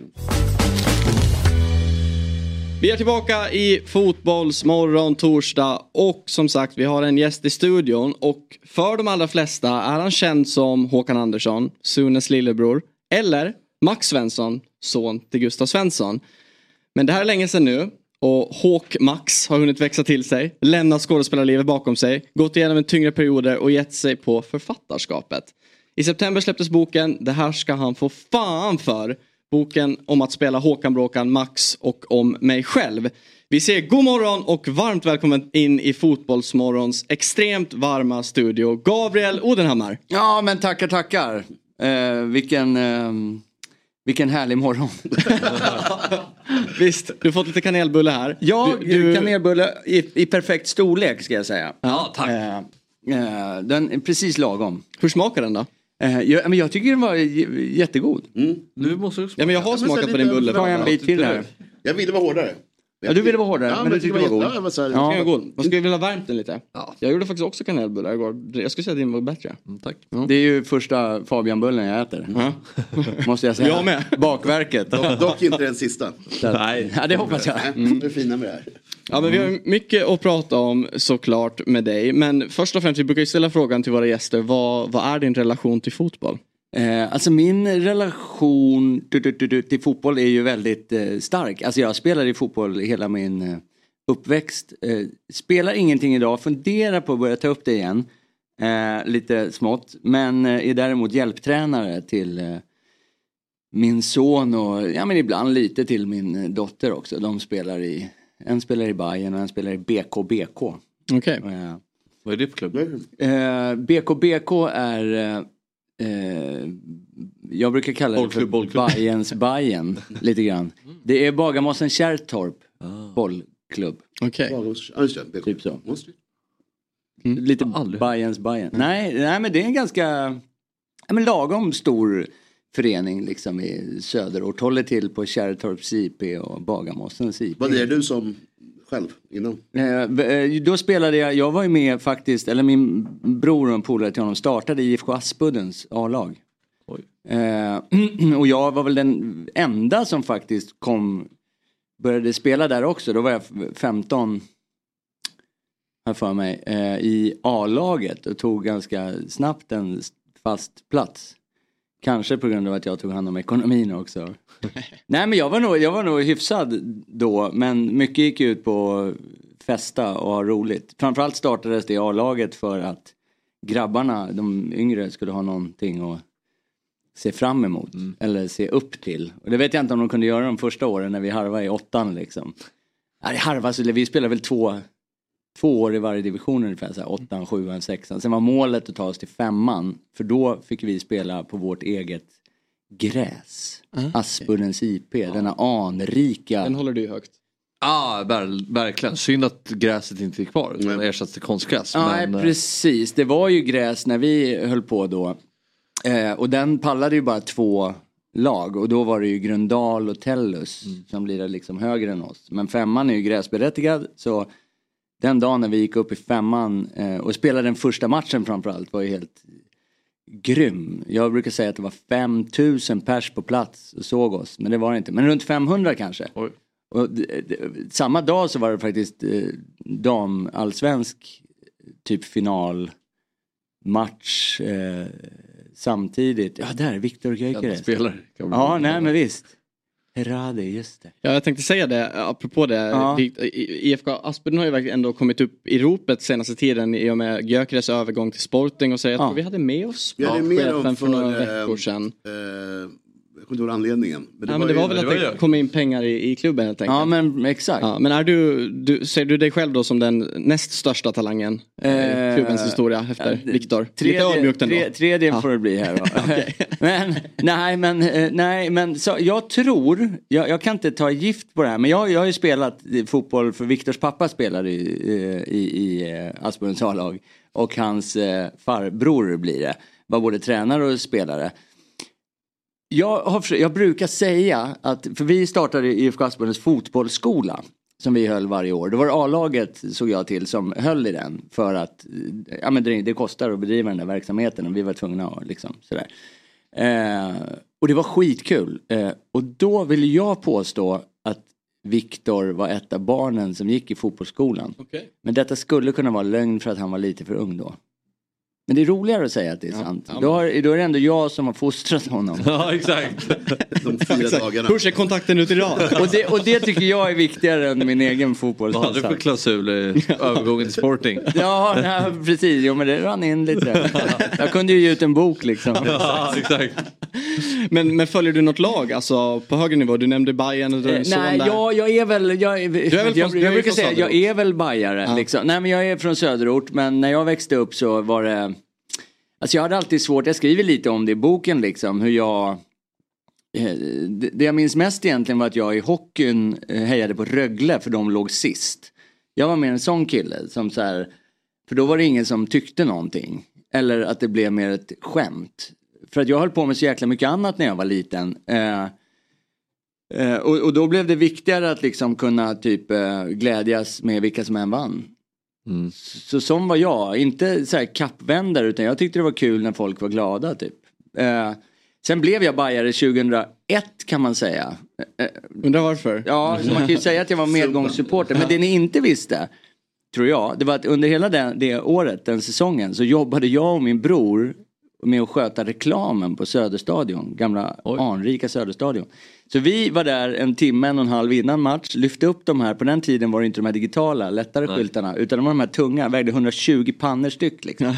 Vi är tillbaka i Fotbollsmorgon torsdag och som sagt vi har en gäst i studion och för de allra flesta är han känd som Håkan Andersson, Sunes lillebror, eller Max Svensson, son till Gustav Svensson. Men det här är länge sedan nu och Håk Max har hunnit växa till sig, lämnat skådespelarlivet bakom sig, gått igenom en tyngre perioder och gett sig på författarskapet. I september släpptes boken Det här ska han få fan för. Boken om att spela Håkan Bråkan, Max och om mig själv. Vi säger god morgon och varmt välkommen in i Fotbollsmorgons extremt varma studio. Gabriel Odenhammar. Ja, men tackar, tackar. Eh, vilken, eh, vilken härlig morgon. Visst, du har fått lite kanelbulle här. Ja, du, du, kanelbulle i, i perfekt storlek ska jag säga. Ja, tack. Eh, eh, den är precis lagom. Hur smakar den då? Eh, jag, men jag tycker den var jättegod. Nu måste du Ja men jag har smakat på din bulle. Jag en bit till här. Jag ville vara hårdare. Ja, du ville vara hårdare, men du jag tyckte det var god. Ja, jag var så här, Ja. Den är god. Man skulle vilja ha värmt den lite. Ja. Jag gjorde faktiskt också kanelbullar igår. Jag skulle säga att din var bättre. Mm, tack. Det är ju första Fabianbullen jag äter. Ja. Måste jag säga. Jag med. Bakverket. Dock inte den sista. Nej. Ja, det hoppas jag. Mm. Du är fina med det här. Ja men vi har mycket att prata om såklart med dig. Men först och främst, vi brukar ju ställa frågan till våra gäster. Vad, vad är din relation till fotboll? Eh, alltså min relation du, du, du, du, till fotboll är ju väldigt eh, stark. Alltså jag spelade i fotboll hela min eh, uppväxt. Eh, spelar ingenting idag, funderar på att börja ta upp det igen. Eh, lite smått. Men eh, är däremot hjälptränare till eh, min son och ja, men ibland lite till min eh, dotter också. De spelar i, en spelar i Bayern och en spelar i BKBK. Okej. Eh, Vad är det för klubb? Eh, BKBK är eh, jag brukar kalla det Bollklubb, för bollklubb. Bayerns Bayern lite grann. Det är Bagarmossen Kärrtorp bollklubb. Okej. Det. Typ så. Du? Lite Bayerns Bayern. Nej, nej men det är en ganska men lagom stor förening liksom i söderort. Håller till på Kärrtorps IP och Bagarmossens IP. Vad är du som själv innan? Eh, eh, Då spelade jag, jag var ju med faktiskt, eller min bror och en polare till honom startade IFK Aspuddens A-lag. Eh, och jag var väl den enda som faktiskt kom, började spela där också. Då var jag 15, här för mig, eh, i A-laget och tog ganska snabbt en fast plats. Kanske på grund av att jag tog hand om ekonomin också. Nej men jag var, nog, jag var nog hyfsad då men mycket gick ut på att festa och ha roligt. Framförallt startades det A-laget för att grabbarna, de yngre, skulle ha någonting att se fram emot. Eller se upp till. Och det vet jag inte om de kunde göra de första åren när vi harvade i åttan liksom. Nej, harva, så vi spelade väl två, två år i varje division ungefär. Så här, åttan, sjuan, sexan. Sen var målet att ta oss till femman. För då fick vi spela på vårt eget gräs. Aspuddens IP, denna anrika. Den håller du högt. Ja, ver- verkligen. Synd att gräset inte är kvar. utan ersatts till konstgräs. Nej, men, eh, precis. Det var ju gräs när vi höll på då. Eh, och den pallade ju bara två lag. Och då var det ju Gröndal och Tellus som blir liksom högre än oss. Men femman är ju gräsberättigad. Så den dagen när vi gick upp i femman eh, och spelade den första matchen framförallt var ju helt grym. Jag brukar säga att det var 5000 pers på plats och såg oss. Men det var det inte. Men runt 500 kanske. Och det, det, samma dag så var det faktiskt eh, damallsvensk typ finalmatch eh, samtidigt. Ja, där, Viktor Gyökeres. Ja, nej men visst. Herade, just det. Ja, jag tänkte säga det, apropå det. Ja. IFK Aspen har ju verkligen ändå kommit upp i ropet senaste tiden i och med Gyökeres övergång till Sporting och så. Jag tror vi hade med oss Vi hade med chefen för några för, veckor eh, sedan. Eh, jag kommer inte ihåg anledningen. Men ja, men det ju- var väl att det kom in pengar i, i klubben helt enkelt. Ja, men exakt. Ja, men är du, du, ser du dig själv då som den näst största talangen i Eh, klubbens historia efter ja, Viktor? Lite ödmjukt ändå. tre, tredje Ja. får det bli här då. men, nej men, eh, nej, men så, jag tror, jag, jag kan inte ta gift på det här, men jag, jag har ju spelat fotboll för Viktors pappa spelade i, eh, i, i eh, Aspuddens A-lag. Och hans eh, farbror blir det, var både tränare och spelare. Jag, har, jag brukar säga att, för vi startade IFK Aspuddens fotbollsskola som vi höll varje år. Det var A-laget såg jag till som höll i den för att ja, men det, det kostar att bedriva den där verksamheten och vi var tvungna att liksom sådär. Eh, och det var skitkul. Eh, och då vill jag påstå att Viktor var ett av barnen som gick i fotbollsskolan. Okej. Men detta skulle kunna vara lögn för att han var lite för ung då. Men det är roligare att säga att det är sant. ja, då, har, då är det ändå jag som har fostrat honom. Ja, exakt. De fyra dagarna. Hur ser kontakten ut idag? och, det, och det tycker jag är viktigare än min egen Vad hade du för klausul i övergången till Sporting? Ja, nej, precis. Jo, men det rann in lite. Jag kunde ju ge ut en bok liksom. Ja, exakt. Men, men följer du något lag, alltså på högre nivå? Du nämnde Bayern och du Eh, Nej, där. jag, jag är väl, jag, är, väl jag, från- jag, du är ju brukar säga, jag är väl bajare. Ja. Liksom. Nej men jag är från söderort men när jag växte upp så var det, alltså jag hade alltid svårt, jag skriver lite om det i boken liksom, hur jag eh, det jag minns mest egentligen var att jag i hockeyn eh, hejade på Rögle för de låg sist. Jag var mer en sån kille som så här, för då var det ingen som tyckte någonting. Eller att det blev mer ett skämt. För att jag höll på med så jäkla mycket annat när jag var liten. Eh, Eh, och, och då blev det viktigare att liksom kunna typ eh, glädjas med vilka som än vann. Så som var jag, inte så här kappvändare utan jag tyckte det var kul när folk var glada typ. Eh, sen blev jag bajare 2001 kan man säga. Eh, Undrar varför? Ja, så man kan ju säga att jag var medgångssupporter. Men det ni inte visste, tror jag, det var att under hela det, det året, den säsongen, så jobbade jag och min bror med att sköta reklamen på Söderstadion, gamla anrika Söderstadion. Så vi var där en timme, en och en halv innan match, lyfte upp de här, på den tiden var det inte de här digitala, lättare skyltarna, utan de var de här tunga, vägde 120 pannor styck liksom.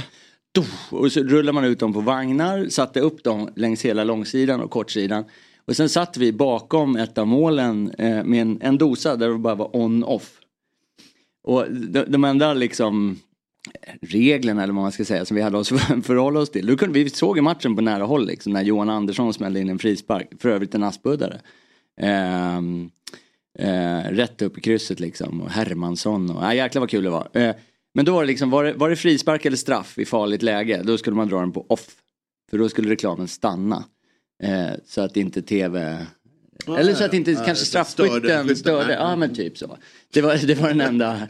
Och så rullade man ut dem på vagnar, satte upp dem längs hela långsidan och kortsidan. Och sen satt vi bakom ett av målen eh, med en, en dosa där det bara var on-off. Och de, de enda liksom reglerna eller vad man ska säga som vi hade oss förhålla oss till. Då kunde, vi såg ju matchen på nära håll liksom när Johan Andersson smällde in en frispark, för övrigt en Aspuddare. Ehm, eh, rätt upp i krysset liksom och Hermansson och, äh, jäklar vad kul det var. Eh, men då var det liksom, var det, var det frispark eller straff i farligt läge, då skulle man dra den på off. För då skulle reklamen stanna. Eh, så att inte tv... Ja, Eller så att inte ja. kanske straffskytten skytten. störde. Ja. Men typ så. Det var, det var den enda.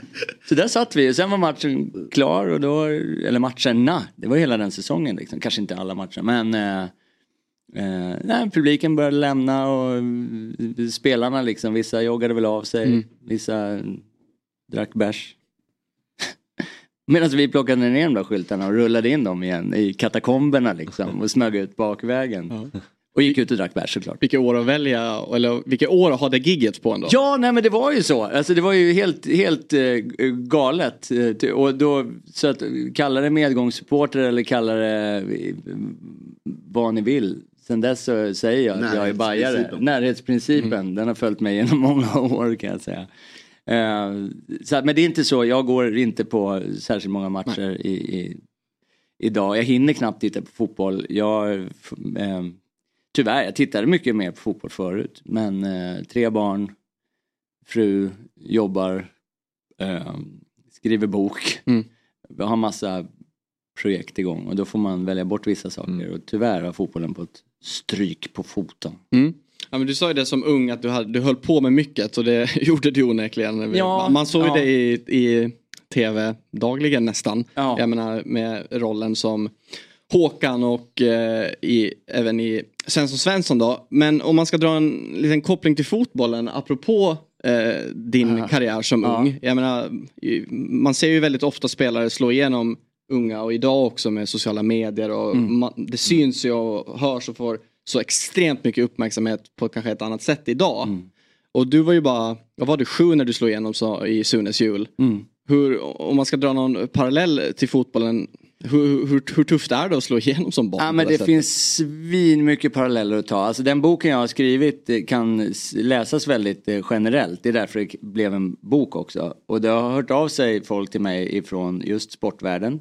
Så där satt vi. Sen var matchen klar och då, eller matcherna. Det var hela den säsongen liksom. Kanske inte alla matcher men eh, eh, nej, publiken började lämna och spelarna liksom. Vissa joggade väl av sig. Mm. Vissa drack bärs. Medan vi plockade ner de där skyltarna och rullade in dem igen i katakomberna liksom och smög ut bakvägen. Och gick ut och drack bärs såklart. Vilka år att välja, eller vilka år att ha det gigget på ändå. Ja, nej men det var ju så. Alltså det var ju helt, helt eh, galet. Eh, Och då, så att kalla det medgångssupporter eller kalla det eh, vad ni vill. Sen dess så säger jag att jag är bajare. Närhetsprincipen. Närhetsprincipen, den har följt mig genom många år kan jag säga. Eh, så, att- men det är inte så, jag går inte på särskilt många matcher i, i, idag. Jag hinner knappt titta på fotboll. Jag, eh, tyvärr, jag tittade mycket mer på fotboll förut. Men eh, tre barn, fru, jobbar, eh, skriver bok. Mm. Jag har massa projekt igång och då får man välja bort vissa saker. Och tyvärr har fotbollen på ett stryk på foten. Mm. Ja, men du sa ju det som ung att du, hade, du höll på med mycket och det gjorde du onekligen. Ja, Man såg ju ja. det i, i tv dagligen nästan. Ja. Jag menar med rollen som Håkan och eh, i, även i Svensson Svensson då. Men om man ska dra en liten koppling till fotbollen apropå eh, din Ja. karriär som Ja. ung. Jag menar, man ser ju väldigt ofta spelare slå igenom unga och idag också med sociala medier och Mm. man, det syns ju och hörs och får så extremt mycket uppmärksamhet på kanske ett annat sätt idag. Mm. Och du var ju bara, vad var du, sju när du slog igenom så, i Sunes jul. Mm. Hur, om man ska dra någon parallell till fotbollen, hur, hur, hur tufft är det att slå igenom som barn? Ja men det sättet? finns svin mycket paralleller att ta. Alltså den boken jag har skrivit eh, kan läsas väldigt eh, generellt. Det är därför det blev en bok också. Och det har hört av sig folk till mig ifrån just sportvärlden.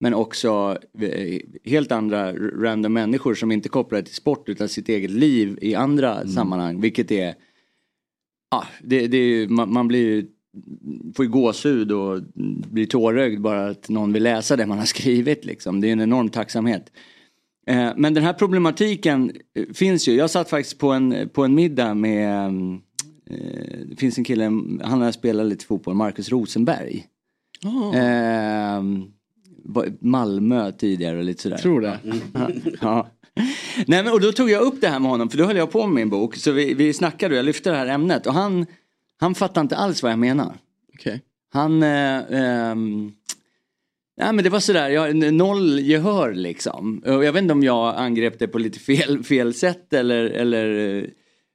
Men också eh, helt andra random människor som inte kopplar till sport utan sitt eget liv i andra sammanhang. Vilket är, ja, det, det är man, man blir ju får ju gåshud och blir tårögd bara att någon vill läsa det man har skrivit liksom. Det är en enorm tacksamhet. Eh, Men den här problematiken eh, finns ju. Jag satt faktiskt på en, på en middag med, eh, det finns en kille, han har spelat lite fotboll, Marcus Rosenberg. Ah. Eh, Malmö tidigare och lite sådär. Tror det. ja. Nej, men, och då tog jag upp det här med honom för då höll jag på med min bok. Så vi, vi snackade och jag lyfte det här ämnet och han, han fattade inte alls vad jag menar. Okej. Han... Eh, ehm, Nej men det var sådär, jag, noll gehör liksom. Jag vet inte om jag angrep det på lite fel, fel sätt eller, eller eh,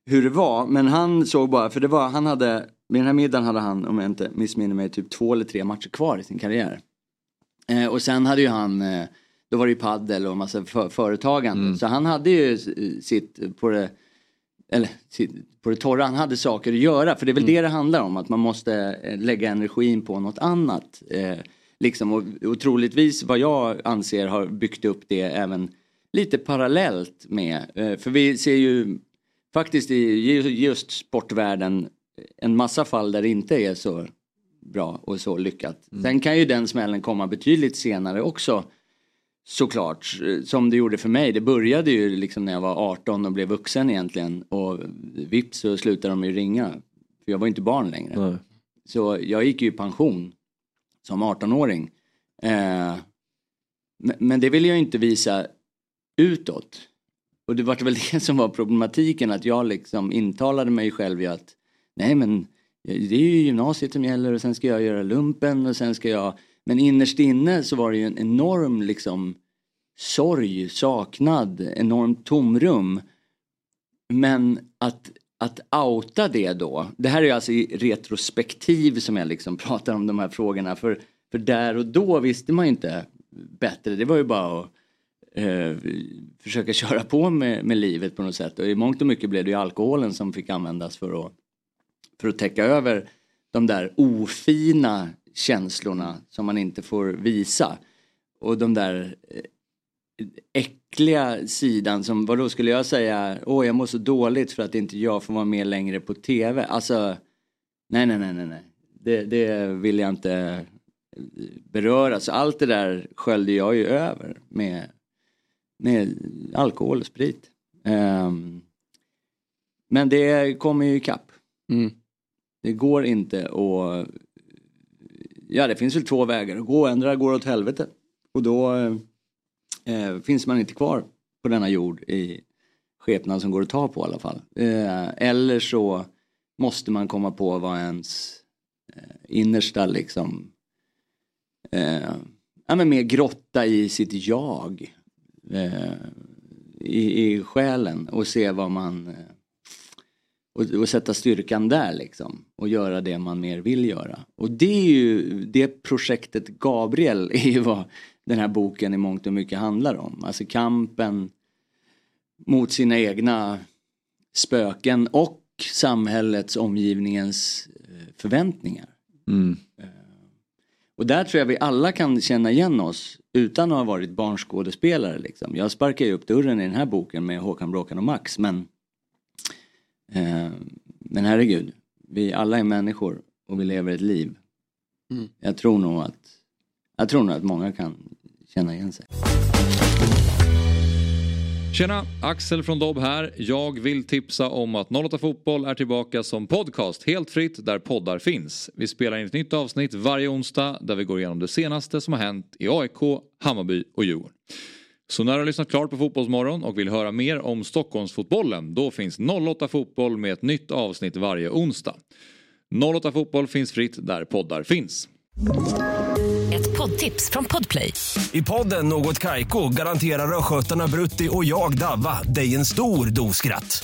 hur det var. Men han såg bara, för det var, han hade, med den här middagen hade han, om jag inte missminner mig, typ två eller tre matcher kvar i sin karriär. Eh, och sen hade ju han, eh, då var det ju paddel och massa för, företagande. Så han hade ju s- sitt på det, eller på det torra, han hade saker att göra. För det är väl det det handlar om, att man måste eh, lägga energin på något annat. Eh, liksom, och, och troligtvis vad jag anser har byggt upp det även lite parallellt med. Eh, för vi ser ju faktiskt i ju- just sportvärlden en massa fall där det inte är så bra och så lyckat. Sen kan ju den smällen komma betydligt senare också. Såklart, eh, som det gjorde för mig. Det började ju liksom när jag var 18 och blev vuxen egentligen. Och vips så slutade de ju ringa. För jag var ju inte barn längre. Så jag gick ju i pension som 18-åring. Eh, men, det ville jag ju inte visa utåt. Och det var väl det som var problematiken att jag liksom intalade mig själv i att nej men det är ju gymnasiet som gäller och sen ska jag göra lumpen och sen ska jag men innerst inne så var det ju en enorm liksom sorg, saknad, enormt tomrum. Men att, att outa det då, det här är alltså i retrospektiv som jag liksom pratar om de här frågorna. För, för där och då visste man ju inte bättre, det var ju bara att eh, försöka köra på med, med livet på något sätt. Och i mångt och mycket blev det ju alkoholen som fick användas för att, för att täcka över de där ofina känslorna som man inte får visa. Och de där eh, äckliga sidan som, vad då skulle jag säga, åh jag mår så dåligt för att inte jag får vara med längre på tv. Alltså, nej nej nej nej nej. Det, det vill jag inte eh, beröra. Så allt det där sköljde jag ju över med, med alkohol och sprit. Ehm, men det kommer ju ikapp. Mm. Det går inte att... Ja, det finns väl två vägar att gå. Ändra går åt helvete. Och då eh, eh, finns man inte kvar på denna jord i skepnad som går att ta på i alla fall. Eh, eller så måste man komma på vad ens eh, innersta liksom eh, ja, men mer grotta i sitt jag. Eh, i, I själen och se vad man eh, och, och sätta styrkan där liksom och göra det man mer vill göra. Och det är ju det projektet Gabriel är ju vad den här boken i mångt och mycket handlar om. Alltså kampen mot sina egna spöken och samhällets, omgivningens eh, förväntningar. Mm. Och där tror jag vi alla kan känna igen oss utan att ha varit barnskådespelare. Liksom. Jag sparkar ju upp dörren i den här boken med Håkan Bråkan och Max men eh, Men herregud, vi alla är människor och vi lever ett liv. Mm. Jag tror nog att Jag tror nog att många kan känna igen sig. Tjena! Axel från Dobb här. Jag vill tipsa om att 08 Fotboll är tillbaka som podcast helt fritt där poddar finns. Vi spelar in ett nytt avsnitt varje onsdag där vi går igenom det senaste som har hänt i AIK, Hammarby och Djurgården. Så när du har lyssnat klart på Fotbollsmorgon och vill höra mer om Stockholmsfotbollen då finns 08 Fotboll med ett nytt avsnitt varje onsdag. 08 Fotboll finns fritt där poddar finns. Ett poddtips från Podplay. I podden Något Kaiko garanterar östgötarna Brutti och jag, Davva, dig en stor dos skratt.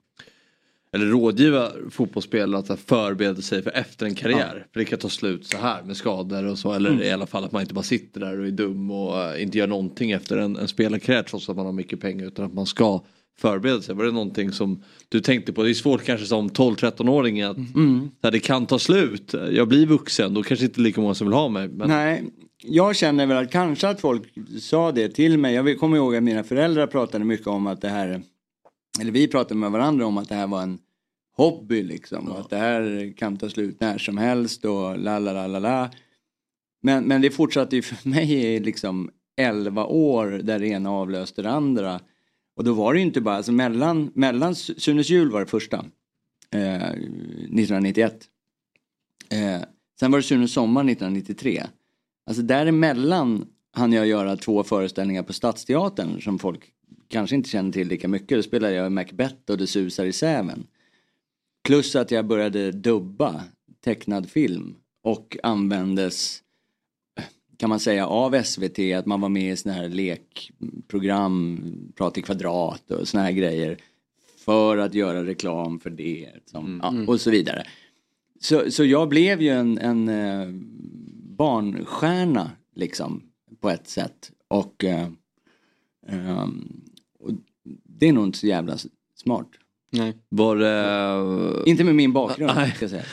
eller rådgiva fotbollsspelare att förbereda sig för efter en karriär. För det kan ta slut så här med skador och så. Eller Mm. i alla fall att man inte bara sitter där och är dum och eh, inte gör någonting efter en, en spelarkarriär trots att man har mycket pengar. Utan att man ska förbereda sig. Var det någonting som du tänkte på? Det är svårt kanske som 12-13-åring att Mm. så här, det kan ta slut. Jag blir vuxen, då kanske inte lika många som vill ha mig. Men... Nej, jag känner väl att kanske att folk sa det till mig. Jag kommer ihåg att mina föräldrar pratade mycket om att det här, eller vi pratade med varandra om att det här var en hobby liksom. Och att det här kan ta slut när som helst och la la la la la. Men, men det fortsatte ju för mig i liksom 11 år där det ena avlöste det andra. Och då var det ju inte bara, alltså mellan, mellan Sunes jul var det första. Eh, 1991. Eh, sen var det Sunes sommar 1993. Alltså däremellan hann jag göra två föreställningar på Stadsteatern som folk kanske inte känner till lika mycket. Då spelade jag Macbeth och Det susar i säven. Plus att jag började dubba tecknad film och användes kan man säga av SVT att man var med i såna här lekprogram, Prat i kvadrat och såna här grejer. För att göra reklam för det som, ja, och så vidare. Så, så jag blev ju en, en eh, barnstjärna liksom på ett sätt. Och, ehm, och det är nog inte så jävla smart. Nej. Var det... Inte med min bakgrund Nej. ska jag säga.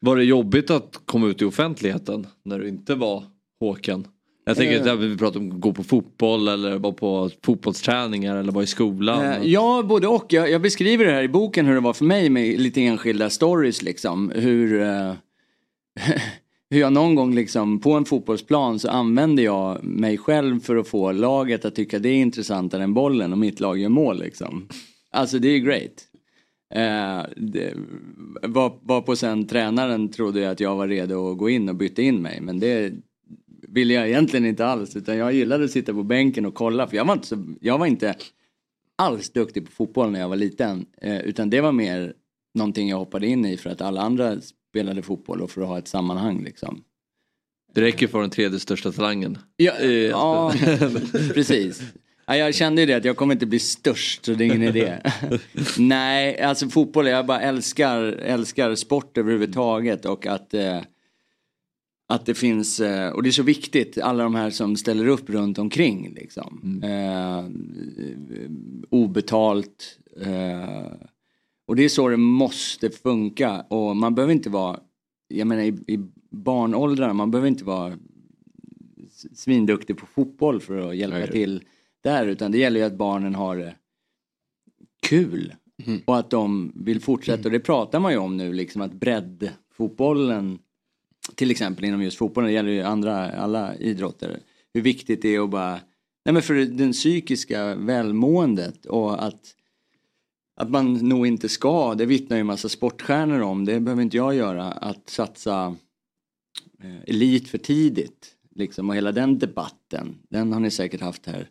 Var det jobbigt att komma ut i offentligheten när du inte var Håkan? Jag tänker Eh. att vi pratar om att gå på fotboll eller vara på fotbollsträningar eller vara i skolan. Eh, Ja, både och. Jag, jag beskriver det här i boken hur det var för mig med lite enskilda stories liksom. Hur, eh, hur jag någon gång liksom på en fotbollsplan så använder jag mig själv för att få laget att tycka det är intressantare än bollen och mitt lag gör mål liksom. Alltså det är ju great. Eh, det, var, var på sen tränaren trodde jag att jag var redo att gå in och bytte in mig men det ville jag egentligen inte alls utan jag gillade att sitta på bänken och kolla för jag var inte, så, jag var inte alls duktig på fotboll när jag var liten eh, utan det var mer någonting jag hoppade in i för att alla andra spelade fotboll och för att ha ett sammanhang liksom. Det räcker för den tredje största talangen. Ja, ja precis. Ja, jag kände ju det att jag kommer inte bli störst så det är ingen idé. Nej, alltså fotboll, jag bara älskar, älskar sport överhuvudtaget och att eh, att det finns, eh, och det är så viktigt, alla de här som ställer upp runt omkring liksom. Eh, obetalt. Eh, Och det är så det måste funka och man behöver inte vara, jag menar i, i barnåldrarna, man behöver inte vara svinduktig på fotboll för att hjälpa Nej. till där utan det gäller ju att barnen har det kul. Och att de vill fortsätta och det pratar man ju om nu liksom att breddfotbollen till exempel inom just fotbollen, det gäller ju andra, alla idrotter. Hur viktigt det är att bara, nej men för den psykiska välmåendet och att att man nog inte ska, det vittnar ju en massa sportstjärnor om, det behöver inte jag göra, att satsa eh, elit för tidigt. Liksom, och hela den debatten, den har ni säkert haft här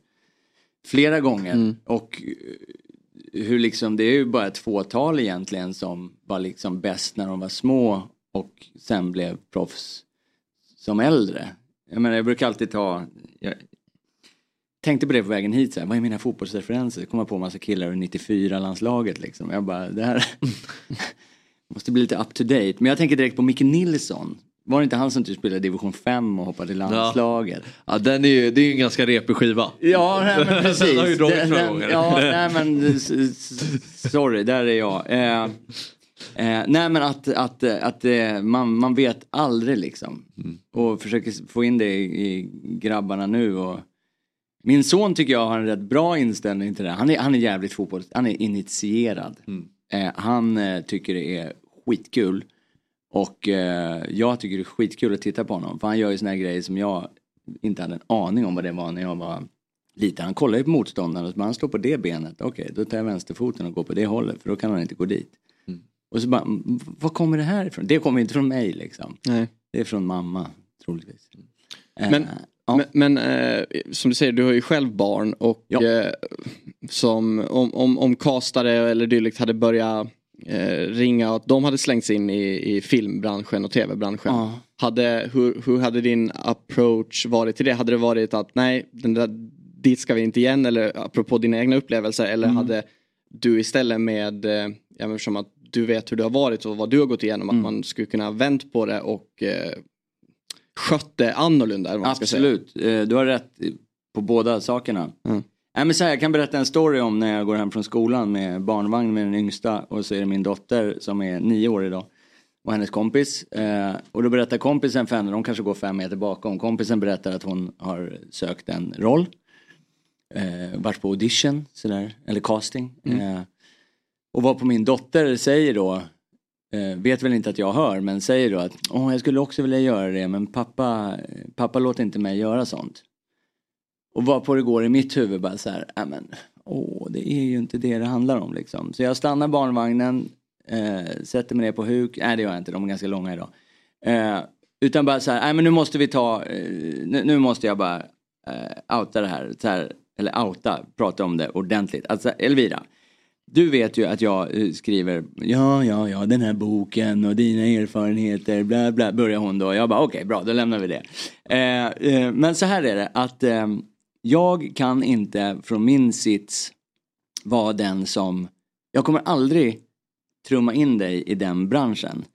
flera gånger. Och eh, hur liksom, det är ju bara ett fåtal egentligen som var liksom bäst när de var små och sen blev proffs som äldre. Jag menar jag brukar alltid ta, jag tänkte på det på vägen hit, så här, vad är mina fotbollsreferenser? Kommer på en massa killar ur 94-landslaget liksom. Jag bara, det här måste bli lite up to date. Men jag tänker direkt på Micke Nilsson. Var det inte han som typ spelade division 5 och hoppade till landslaget? Ja, den är ju, det är ju en ganska repig skiva. Ja, nej, men precis. den har ju dragits Den- några gånger. Ja, nej men sorry, där är jag. Eh, eh, nej men att, att, att eh, man, man vet aldrig liksom. Och försöker få in det i, i grabbarna nu. Och min son tycker jag har en rätt bra inställning till det. Han är, han är jävligt fotboll, han är initierad. Eh, han eh, tycker det är skitkul. Och eh, jag tycker det är skitkul att titta på honom. För han gör ju såna här grejer som jag inte hade en aning om vad det var när jag var liten. Han kollar ju på motståndaren och han står på det benet. Okej, då tar jag vänsterfoten och går på det hållet för då kan han inte gå dit. Och så bara, "Mm, var kommer det här ifrån? Det kommer inte från mig liksom. Nej. Det är från mamma, troligtvis. Eh, Men, men, men eh, som du säger, du har ju själv barn och eh, som om, om, om castare eller dylikt hade börjat eh, ringa och att de hade slängts in i, i filmbranschen och tv-branschen. Ja. Hade, hur, hur hade din approach varit till det? Hade det varit att nej, den där, dit ska vi inte igen eller apropå dina egna upplevelser eller Mm. hade du istället med, eh, ja, eftersom att du vet hur det har varit och vad du har gått igenom, Mm. att man skulle kunna vänt på det och eh, skött det annorlunda. Eller vad. Absolut, Eh, du har rätt på båda sakerna. Nej, men så här, jag kan berätta en story om när jag går hem från skolan med barnvagn med den yngsta och så är det min dotter som är nio år idag och hennes kompis. Eh, och då berättar kompisen för henne, de kanske går fem meter bakom, kompisen berättar att hon har sökt en roll. Eh, varit på audition, sådär, eller casting. Eh, och vad på min dotter säger då, eh, vet väl inte att jag hör, men säger då att Åh, jag skulle också vilja göra det men pappa, pappa låter inte mig göra sånt. Och vad på det går i mitt huvud bara så här, äh, men åh det är ju inte det det handlar om liksom. Så jag stannar barnvagnen, eh, sätter mig ner på huk, nej det gör jag inte, de är ganska långa idag. Eh, utan bara så här, nej men nu måste vi ta, eh, nu, nu måste jag bara eh, outa det här, så här, eller outa, prata om det ordentligt. Alltså Elvira, du vet ju att jag eh, skriver, ja, ja, ja, den här boken och dina erfarenheter, bla, bla, börjar hon då. Jag bara, okej, bra, då lämnar vi det. Eh, eh, men så här är det, att eh, jag kan inte från min sits vara den som, jag kommer aldrig trumma in dig i den branschen.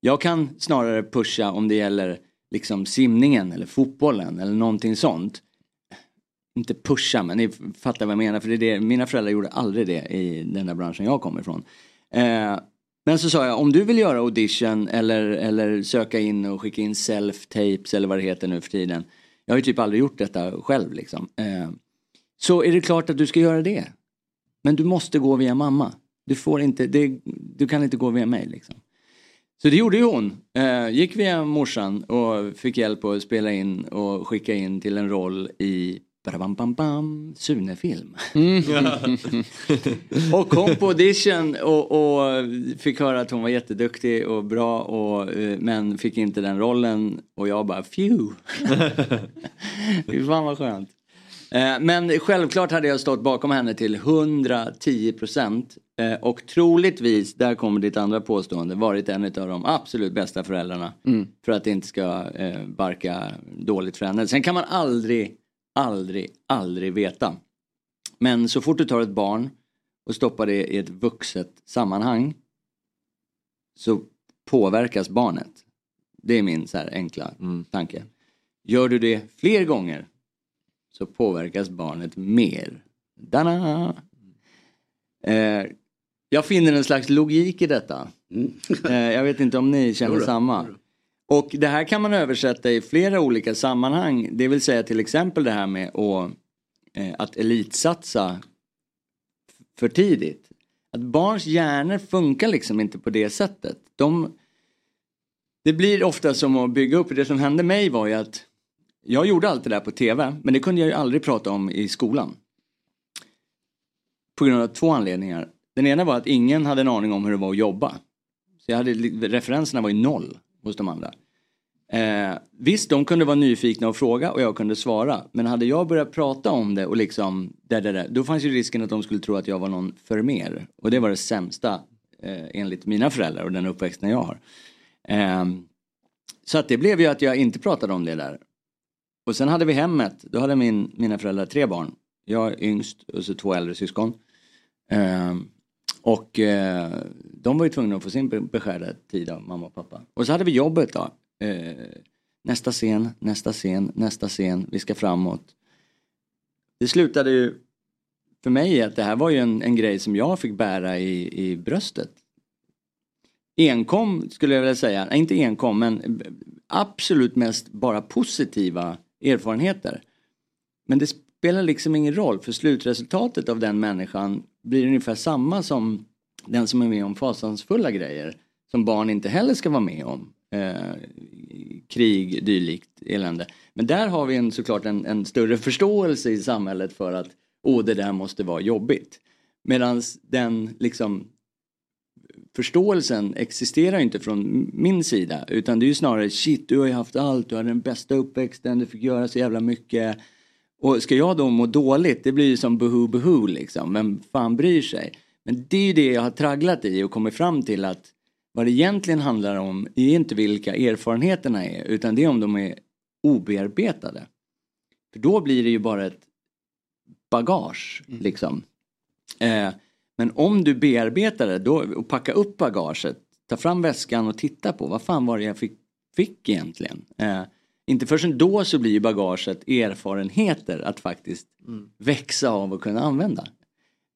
Jag kan snarare pusha om det gäller liksom simningen eller fotbollen eller någonting sånt inte pusha, men ni fattar vad jag menar. För det är det, mina föräldrar gjorde aldrig det i den där branschen jag kommer ifrån. Eh, men så sa jag, om du vill göra audition eller, eller söka in och skicka in self-tapes eller vad det heter nu för tiden. Jag har ju typ aldrig gjort detta själv liksom. Eh, så är det klart att du ska göra det. Men du måste gå via mamma. Du får inte, det, du kan inte gå via mig liksom. Så det gjorde ju hon. Eh, gick via morsan och fick hjälp att spela in och skicka in till en roll i Bam, bam, bam, Sune-film. och kom på audition och, och fick höra att hon var jätteduktig och bra och, eh, men fick inte den rollen och jag bara phew. Fy fan vad skönt. Eh, Men självklart hade jag stått bakom henne till 110 procent. Eh, Och troligtvis, där kommer ditt andra påstående, varit en av de absolut bästa föräldrarna. Mm. För att det inte ska barka dåligt för henne. Sen kan man aldrig, aldrig, aldrig veta. Men så fort du tar ett barn och stoppar det i ett vuxet sammanhang så påverkas barnet. Det är min så här enkla tanke. Gör du det fler gånger så påverkas barnet mer. Dana! Eh, Jag finner en slags logik i detta. Mm. Eh, jag vet inte om ni känner samma. Och det här kan man översätta i flera olika sammanhang. Det vill säga till exempel det här med att, eh, att elitsatsa för tidigt. Att barns hjärnor funkar liksom inte på det sättet. De, det blir ofta som att bygga upp. Det som hände mig var ju att jag gjorde allt det där på tv men det kunde jag ju aldrig prata om i skolan. På grund av två anledningar. Den ena var att ingen hade en aning om hur det var att jobba. Så jag hade, referenserna var ju noll hos de andra. Eh, visst, de kunde vara nyfikna och fråga och jag kunde svara. Men hade jag börjat prata om det och liksom, där, där, där, då fanns ju risken att de skulle tro att jag var någon för mer. Och det var det sämsta eh, enligt mina föräldrar och den uppväxten jag har. Eh, så att det blev ju att jag inte pratade om det där. Och sen hade vi hemmet, då hade min, mina föräldrar tre barn. Jag yngst och så två äldre syskon. Eh, och eh, de var ju tvungna att få sin beskärda tid av mamma och pappa. Och så hade vi jobbet då. Eh, nästa scen, nästa scen, nästa scen, vi ska framåt. Det slutade ju för mig i att det här var ju en, en grej som jag fick bära i, i bröstet. Enkom skulle jag vilja säga, nej inte enkom men absolut mest bara positiva erfarenheter. Men det spelar liksom ingen roll för slutresultatet av den människan blir ungefär samma som den som är med om fasansfulla grejer som barn inte heller ska vara med om. Eh, krig, dylikt elände. Men där har vi en, såklart en, en större förståelse i samhället för att åh, det där måste vara jobbigt. Medan den liksom förståelsen existerar inte från min sida utan det är ju snarare shit du har ju haft allt, du hade den bästa uppväxten, du fick göra så jävla mycket. Och ska jag då må dåligt, det blir ju som buhu buhu liksom, vem fan bryr sig? Men det är ju det jag har tragglat i och kommit fram till att vad det egentligen handlar om är inte vilka erfarenheterna är utan det är om de är obearbetade. För då blir det ju bara ett bagage liksom. Eh, men om du bearbetar det då, och packar upp bagaget, ta fram väskan och titta på vad fan var det jag fick, fick egentligen. Eh, inte förrän då så blir ju bagaget erfarenheter att faktiskt växa av och kunna använda.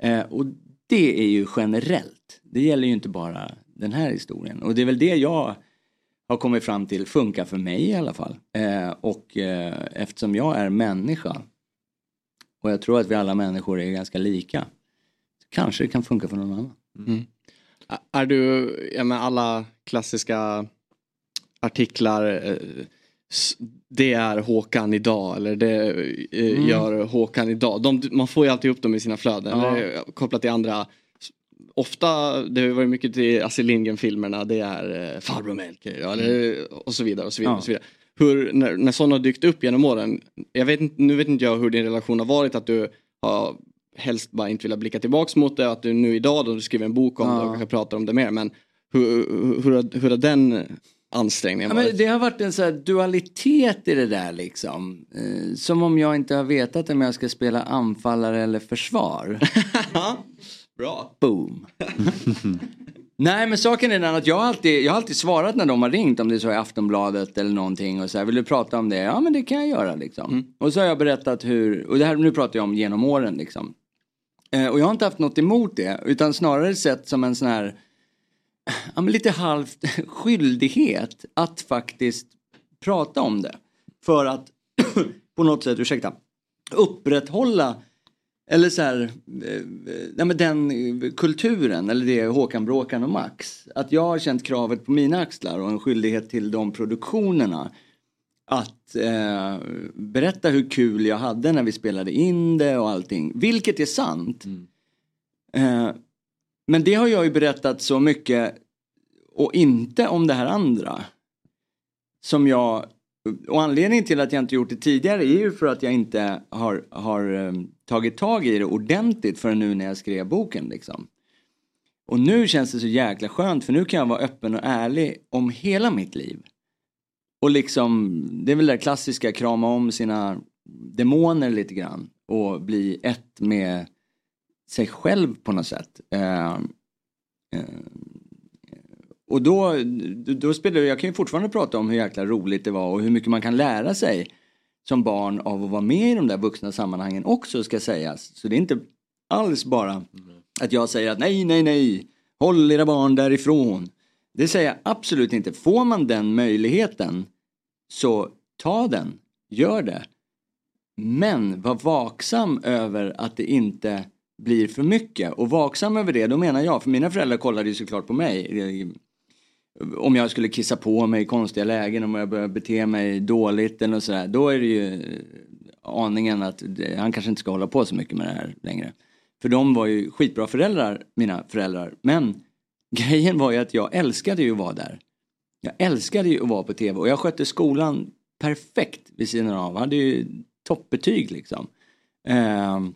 Eh, och det är ju generellt. Det gäller ju inte bara den här historien. Och det är väl det jag har kommit fram till funkar för mig i alla fall. Eh, och eh, eftersom jag är människa och jag tror att vi alla människor är ganska lika. Kanske det kan funka för någon annan. Mm. Ä- Är du, ja alla klassiska artiklar, eh, det är Håkan idag eller det eh, Mm. gör Håkan idag. De, man får ju alltid upp dem i sina flöden, Ja. eller kopplat till andra. Ofta, det har varit mycket till Astrid Lindgren-filmerna, det är eh, Farbror Melker eller, och så vidare. Och så vidare, Ja. och så vidare. Hur, när, när sådana har dykt upp genom åren, jag vet, inte- nu vet inte jag hur din relation har varit, att du har helst bara inte velat blicka tillbaks mot det, att du nu idag då du skriver en bok om Ja. det och kanske pratar om det mer, men hur, hur, hur, hur har den ansträngningen Ja, men det har varit en så här dualitet i det där liksom. Eh, som om jag inte har vetat om jag ska spela anfallare eller försvar. Bra. Boom. Nej men saken är den att jag har, alltid, jag har alltid svarat när de har ringt om det är så i Aftonbladet eller någonting och så här, vill du prata om det? Ja men det kan jag göra liksom. Och så har jag berättat hur, och det här nu pratar jag om genom åren liksom. Eh, och jag har inte haft något emot det utan snarare sett som en sån här ja, men lite halvt skyldighet att faktiskt prata om det. För att på något sätt, ursäkta, upprätthålla eller så här, eh, men den kulturen, eller det Håkan Bråkan och Max. Att jag har känt kravet på mina axlar och en skyldighet till de produktionerna. Att eh, berätta hur kul jag hade när vi spelade in det och allting. Vilket är sant. Eh, men det har jag ju berättat så mycket och inte om det här andra. Som jag, och anledningen till att jag inte gjort det tidigare är ju för att jag inte har, har eh, tagit tag i det ordentligt förrän nu när jag skrev boken liksom. Och nu känns det så jäkla skönt för nu kan jag vara öppen och ärlig om hela mitt liv. Och liksom, det är väl det där klassiska krama om sina demoner lite grann och bli ett med sig själv på något sätt. Eh, eh, och då, då spelar jag kan ju fortfarande prata om hur jäkla roligt det var och hur mycket man kan lära sig som barn av att vara med i de där vuxna sammanhangen också ska sägas. Så det är inte alls bara Att jag säger att nej, nej, nej, håll era barn därifrån. Det säger jag absolut inte. Får man den möjligheten så ta den, gör det. Men var vaksam över att det inte blir för mycket. Och vaksam över det, då menar jag, för mina föräldrar kollade ju såklart på mig. Om jag skulle kissa på mig i konstiga lägen, om jag börjar bete mig dåligt eller sådär. Då är det ju aningen att det- han kanske inte ska hålla på så mycket med det här längre. För de var ju skitbra föräldrar, mina föräldrar. Men grejen var ju att jag älskade ju att vara där. Jag älskade ju att vara på tv och jag skötte skolan perfekt vid sidan av. Jag hade ju toppbetyg liksom. Ehm,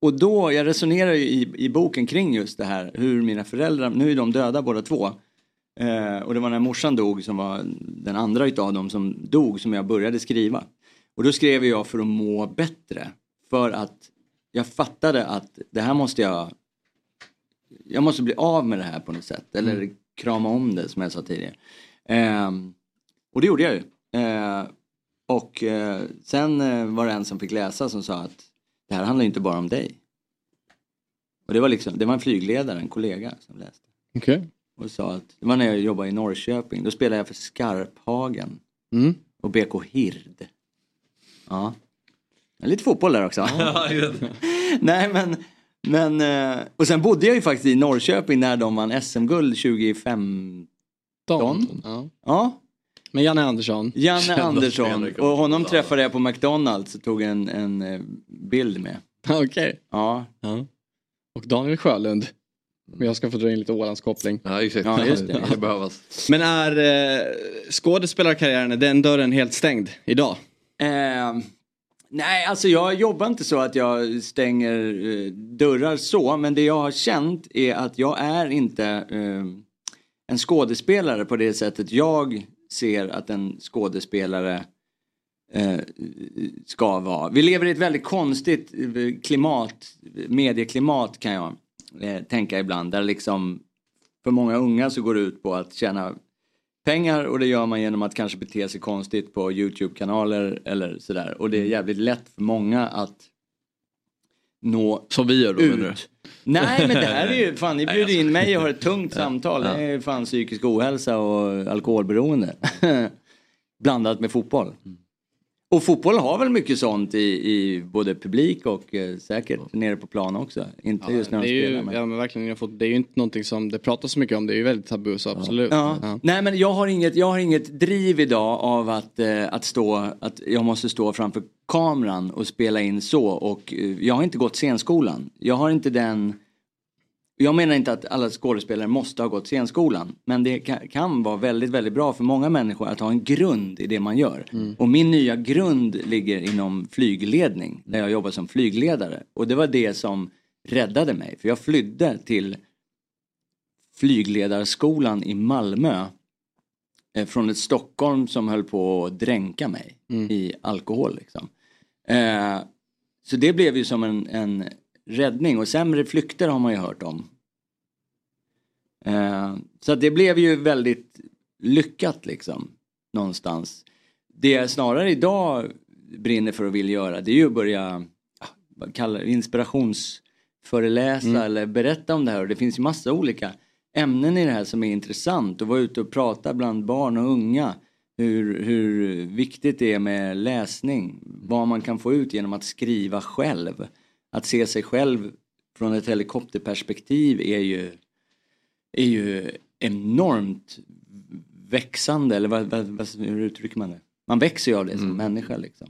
och, då, jag resonerar ju i, i boken kring just det här hur mina föräldrar, nu är de döda båda två. Eh, och det var när morsan dog som var den andra utav dem som dog som jag började skriva. Och då skrev jag för att må bättre. För att jag fattade att det här måste jag jag måste bli av med det här på något sätt. Eller Mm. krama om det som jag sa tidigare. Ehm, och det gjorde jag ju. Eh, och eh, sen eh, var det en som fick läsa som sa att det här handlar inte bara om dig. Och det var liksom, det var en flygledare, en kollega som läste. Okej. Och sa att, det var när jag jobbade i Norrköping, då spelade jag för Skarphagen. Mm. Och BK Hird. Ja. Lite fotboll där också. Nej men, men eh, och sen bodde jag ju faktiskt i Norrköping när de vann SM-guld 2015. Ja. Ja. Men Janne Andersson. Janne Kända Andersson och honom träffade jag på McDonalds och tog en, en eh, bild med. Okej. Ja. ja. Och Daniel Sjölund. Men jag ska få dra in lite Ålandskoppling. Ja, exakt. Ja, just det. det behövas. Men är eh, skådespelarkarriären, är den dörren helt stängd idag? Eh, nej, alltså jag jobbar inte så att jag stänger eh, dörrar så, men det jag har känt är att jag är inte eh, en skådespelare på det sättet jag ser att en skådespelare eh, ska vara. Vi lever i ett väldigt konstigt eh, klimat, medieklimat kan jag eh, tänka ibland, där liksom för många unga så går det ut på att tjäna pengar och det gör man genom att kanske bete sig konstigt på YouTube-kanaler eller sådär. Och det är jävligt lätt för många att nå Som vi gör då menar du? ut. Nej men det här är ju, fan ni bjuder in mig och har ett tungt samtal. Det är fan psykisk ohälsa och alkoholberoende. Blandat med fotboll. Och fotboll har väl mycket sånt i, i både publik och eh, säkert nere på plan också. Inte just när de spelar. ju, men- ja, men verkligen, jag har fått, det är ju inte någonting som det pratas så mycket om. Det är ju väldigt tabu så absolut. Ja. Ja. Nej men jag har inget, jag har inget driv idag av att, eh, att stå, att jag måste stå framför kameran och spela in så och eh, jag har inte gått scenskolan. Jag har inte den, jag menar inte att alla skådespelare måste ha gått scenskolan. Men det kan, kan vara väldigt, väldigt bra för många människor att ha en grund i det man gör. Och min nya grund ligger inom flygledning. Där jag jobbar som flygledare. Och det var det som räddade mig. För jag flydde till flygledarskolan i Malmö. Eh, från ett Stockholm som höll på att dränka mig i alkohol. Liksom. Eh, så det blev ju som en, en räddning och sämre flykter har man ju hört om. Eh, så det blev ju väldigt lyckat liksom. Någonstans. Det jag snarare idag brinner för och vill göra det är ju att börja ah, det, inspirationsföreläsa eller berätta om det här. Och det finns ju massa olika ämnen i det här som är intressant. Och vara ute och prata bland barn och unga. Hur, hur viktigt det är med läsning. Vad man kan få ut genom att skriva själv. Att se sig själv från ett helikopterperspektiv är ju, är ju enormt växande. Eller vad, vad, vad, hur uttrycker man det? Man växer ju av det som människa liksom.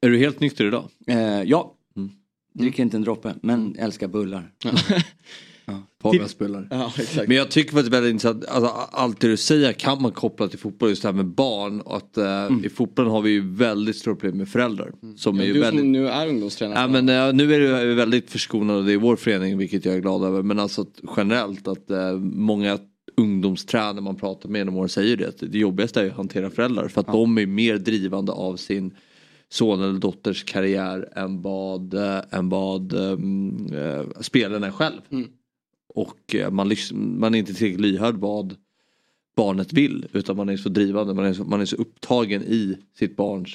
Är du helt nykter idag? Eh, ja. Dricker inte en droppe, men älskar bullar. Spelar. Ja, exakt. Men jag tycker faktiskt väldigt intressant, alltså, allt det du säger kan man koppla till fotboll, just det här med barn. Och att, eh, I fotbollen har vi ju väldigt stora problem med föräldrar. Som är Ja, ju du väldigt... som nu är ungdomstränare. Ja, men, eh, nu är det väldigt förskonade det är vår förening vilket jag är glad över. Men alltså att generellt att eh, många ungdomstränare man pratar med genom åren säger det. Att det jobbigaste är att hantera föräldrar. För att de är mer drivande av sin son eller dotters karriär än vad, eh, än vad um, eh, spelaren är själv. Och eh, man, man är inte tillräckligt lyhörd vad barnet vill. Utan man är så drivande, man är så, man är så upptagen i sitt barns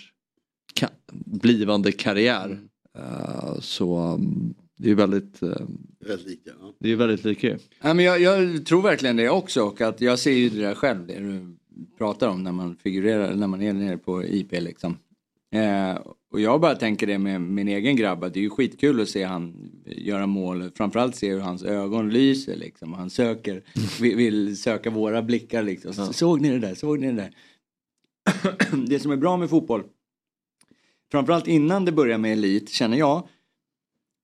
ka- blivande karriär. Eh, så um, Det är väldigt, eh, Väldigt lika. Ja. det är väldigt lika. Ja, men jag, jag tror verkligen det också och att jag ser ju det där själv, det du pratar om när man figurerar, när man är nere på IP liksom. Eh, och jag bara tänker det med min egen grabb, att det är ju skitkul att se han göra mål, framförallt se hur hans ögon lyser liksom. Han söker, vill, vill söka våra blickar liksom. Så, Såg ni det där, såg ni det där? det som är bra med fotboll, framförallt innan det börjar med elit, känner jag,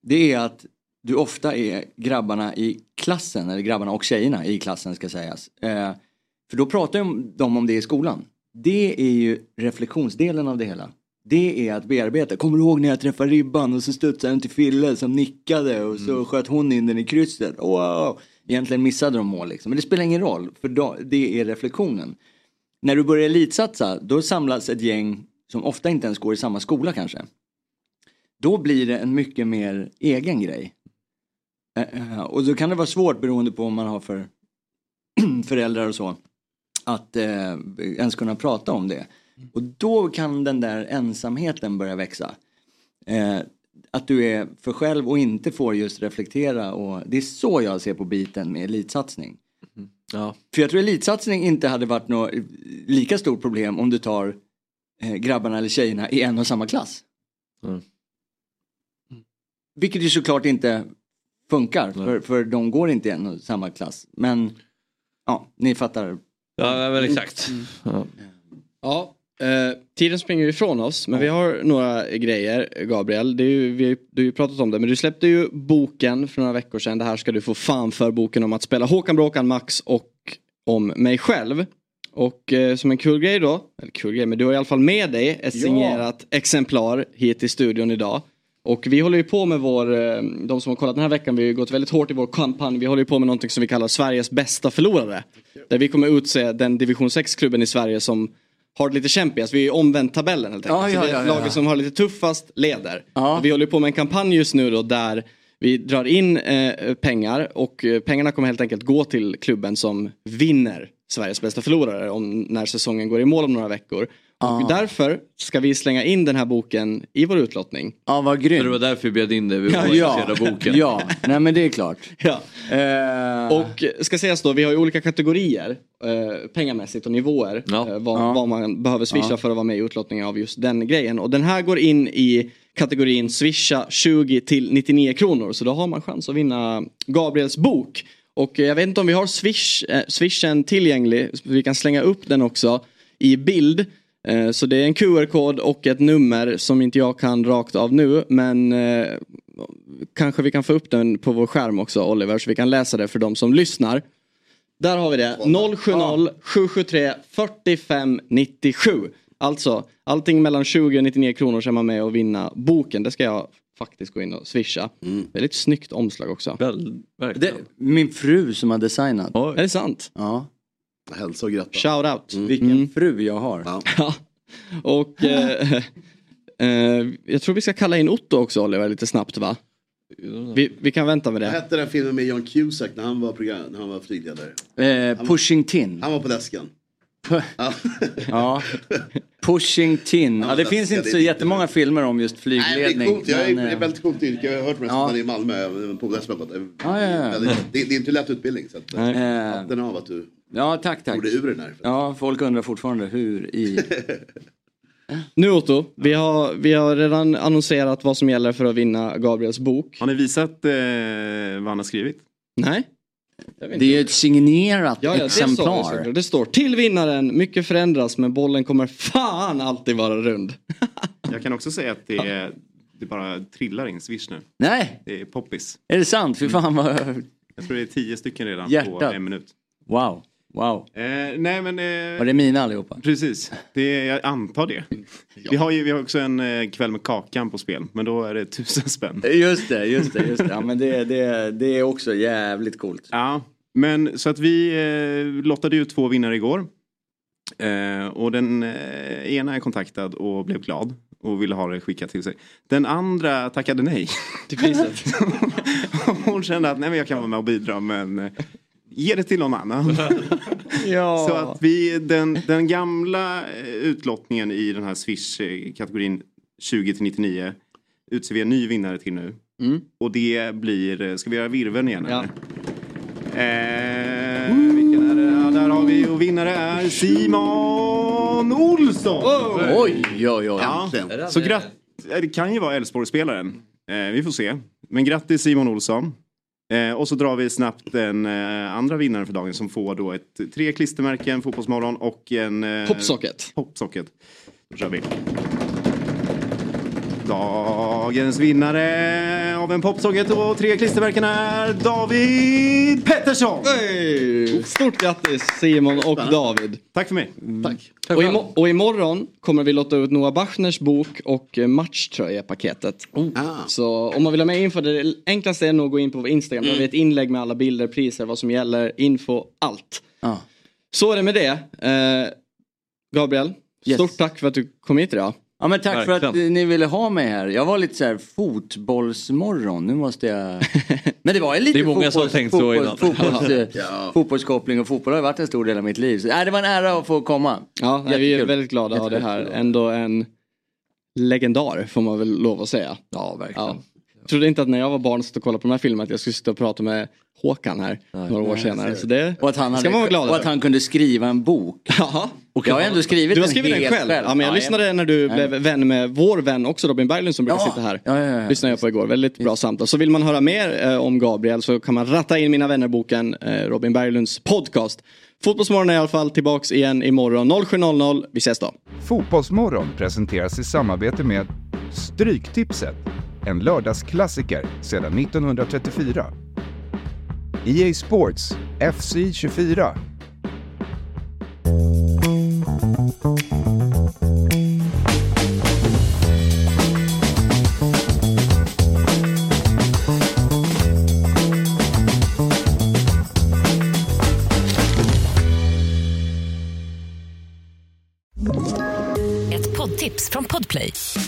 det är att du ofta är grabbarna i klassen, eller grabbarna och tjejerna i klassen ska sägas. Eh, för då pratar de om det i skolan. Det är ju reflektionsdelen av det hela. Det är att bearbeta. Kommer du ihåg när jag träffade ribban och så studsade den till Fille som nickade och så sköt hon in den i krysset. Wow! Egentligen missade de mål liksom. Men det spelar ingen roll för då, det är reflektionen. När du börjar elitsatsa då samlas ett gäng som ofta inte ens går i samma skola kanske. Då blir det en mycket mer egen grej. Eh, eh, Och då kan det vara svårt beroende på vad man har för föräldrar och så. Att eh, ens kunna prata om det. Och då kan den där ensamheten börja växa. Eh, att du är för själv och inte får just reflektera. Och det är så jag ser på biten med elitsatsning. Ja. För jag tror elitsatsning inte hade varit något lika stort problem om du tar eh, grabbarna eller tjejerna i en och samma klass. Mm. Vilket ju såklart inte funkar för, för de går inte i en och samma klass. Men ja, ni fattar. Ja men exakt. Ja. Ja, eh, tiden springer ifrån oss men vi har några grejer Gabriel. Det är ju, vi, du har ju pratat om det men du släppte ju boken för några veckor sedan. Det här ska du få fan för boken om att spela Håkan Bråkan Max och om mig själv. Och eh, som en kul grej då, eller kul grej men du har i alla fall med dig ett Ja. signerat exemplar hit i studion idag. Och vi håller ju på med vår, eh, de som har kollat den här veckan, vi har ju gått väldigt hårt i vår kampanj. Vi håller ju på med någonting som vi kallar Sveriges bästa förlorare. Där vi kommer utse den division 6-klubben i Sverige som har det lite kämpigast. Vi är ju omvänt tabellen helt enkelt. Ja, ja, ja, laget som har lite tuffast leder. Vi håller på med en kampanj just nu då där vi drar in eh, pengar och eh, pengarna kommer helt enkelt gå till klubben som vinner Sveriges bästa förlorare om, när säsongen går i mål om några veckor. Och därför ska vi slänga in den här boken i vår utlottning. Ja, vad Så grymt. det var därför vi bjöd in dig, vi Ja, av boken. ja, nej men det är klart. Ja. Eh, Och ska sägas då, vi har ju olika kategorier eh, pengamässigt och nivåer. Ja. Eh, vad, Ja. vad man behöver swisha Ja. för att vara med i utlottningen av just den grejen. Och den här går in i kategorin swisha 20 till 99 kronor. Så då har man chans att vinna Gabriels bok. Och eh, jag vet inte om vi har swish, eh, swishen tillgänglig. så Vi kan slänga upp den också i bild. Eh, Så det är en QR-kod och ett nummer som inte jag kan rakt av nu. Men eh, kanske vi kan få upp den på vår skärm också Oliver så vi kan läsa det för de som lyssnar. Där har vi det. 070 773 45 97. Alltså allting mellan 20 och 99 kronor så är man med och vinna boken. Det ska jag faktiskt gå in och swisha. Väldigt snyggt omslag också. Väl, det, min fru som har designat. Är det sant? Ja. Hälsa och gratta. Shout out. Vilken Mm. fru jag har. Ja. Ja. Och eh, eh, jag tror vi ska kalla in Otto också Oliver lite snabbt va? Vi, vi kan vänta med Vad det. hette den filmen med John Cusack när han var, program, när han var flygledare? Eh, pushing Tin. Han var på läsken. Ja. Ja. Pushing Tin. Ja, det finns inte så jättemånga filmer om just Nej, det är flygledning. coolt. Jag är, men, det är eh, väldigt coolt yrke. Jag har hört med Ja. ja. i Malmö eh, på. Ja, ja, ja. Väldigt- Det, det är inte lätt utbildning. Så att, eh, hatten av att du ja, tack, tack. ur den här. Ja, folk undrar fortfarande hur i... Nu Otto, vi har, vi har redan annonserat vad som gäller för att vinna Gabriels bok. Har ni visat eh, vad han har skrivit? Nej? Det är ett signerat Ja, ja, det, står, exemplar. det, det står till vinnaren, mycket förändras men bollen kommer fan alltid vara rund. Jag kan också säga att det, är, det bara trillar in swish nu. Nej, Det är poppis. är det sant? Fy fan vad... Jag tror det är tio stycken redan på Hjärtat. en minut. Wow, wow. Eh, nej men... Eh, Var det mina allihopa? Precis, det, jag antar det. Vi, har ju, vi har också en eh, kväll med Kakan på spel, men då är det tusen spänn. Just det, just det, just det. Ja, men det, det, det är också jävligt coolt. Ja, men så att vi eh, lottade ut två vinnare igår. Eh, och den eh, ena är kontaktad och blev glad och ville ha det skickat till sig. Den andra tackade nej. Till priset. Hon kände att nej men jag kan vara med och bidra men eh, ge det till någon annan. Ja. Så att vi, den, den gamla eh, utlottningen i den här Swish-kategorin 20 till 99 utser vi en ny vinnare till nu. Och det blir, ska vi göra virveln igen? Ja. Eh, vilken är det? Ja, där har vi och vinnare är Simon Olsson! Oj, oj, oj. Ja, så gratt, det kan ju vara Elfsborgsspelaren. Eh, vi får se. Men grattis Simon Olsson. Eh, och så drar vi snabbt den eh, andra vinnaren för dagen som får då ett, tre klistermärken, Fotbollsmorgon och en... Eh, Popsocket. Popsocket. Då kör vi. Dagens vinnare av en Popsocket och tre klistermärken är David Pettersson! Hey! Stort grattis Simon och David. Tack för mig. Tack. Och, imo- och imorgon kommer vi låta ut Noah Bachners bok och eh, matchtröjepaketet. Ah. Så om man vill ha med info, det enklaste är nog att gå in på vår Instagram. Där har vi ett inlägg med alla bilder, priser, vad som gäller, info, allt. Ja. Så är det med det. Eh, Gabriel, Yes. stort tack för att du kom hit idag. Ja men tack för att Verkligen. ni ville ha mig här. Jag var lite så här fotbollsmorgon. Nu måste jag... Men det var ju lite Det är många som har tänkt så innan. fotbolls, Ja. fotbollskoppling och fotboll har varit en stor del av mitt liv. Så, nej, det var en ära att få komma. Ja, nej, vi är väldigt glada att ha det här. Ändå en legendar får man väl lov att säga. Ja, verkligen. Ja. Jag trodde inte att när jag var barn och satt och kollade på de här filmerna att jag skulle sitta och prata med Håkan här några år senare. Så det Och att han, ska man vara hade, glad och att över. han kunde skriva en bok. Jaha. jag har ändå skrivit Du har den skrivit den helt själv? Ja, men jag lyssnade när du blev vän med vår vän också Robin Berglund som brukar Ja. sitta här. Ja, ja, ja. Lyssnade jag på igår. Väldigt bra samtal. Så vill man höra mer eh, om Gabriel så kan man ratta in Mina vännerboken eh, Robin Berglunds podcast. Fotbollsmorgon är i alla fall tillbaks igen imorgon 07.00. Vi ses då. Fotbollsmorgon presenteras i samarbete med Stryktipset, en lördagsklassiker sedan 1934. EA Sports FC 24.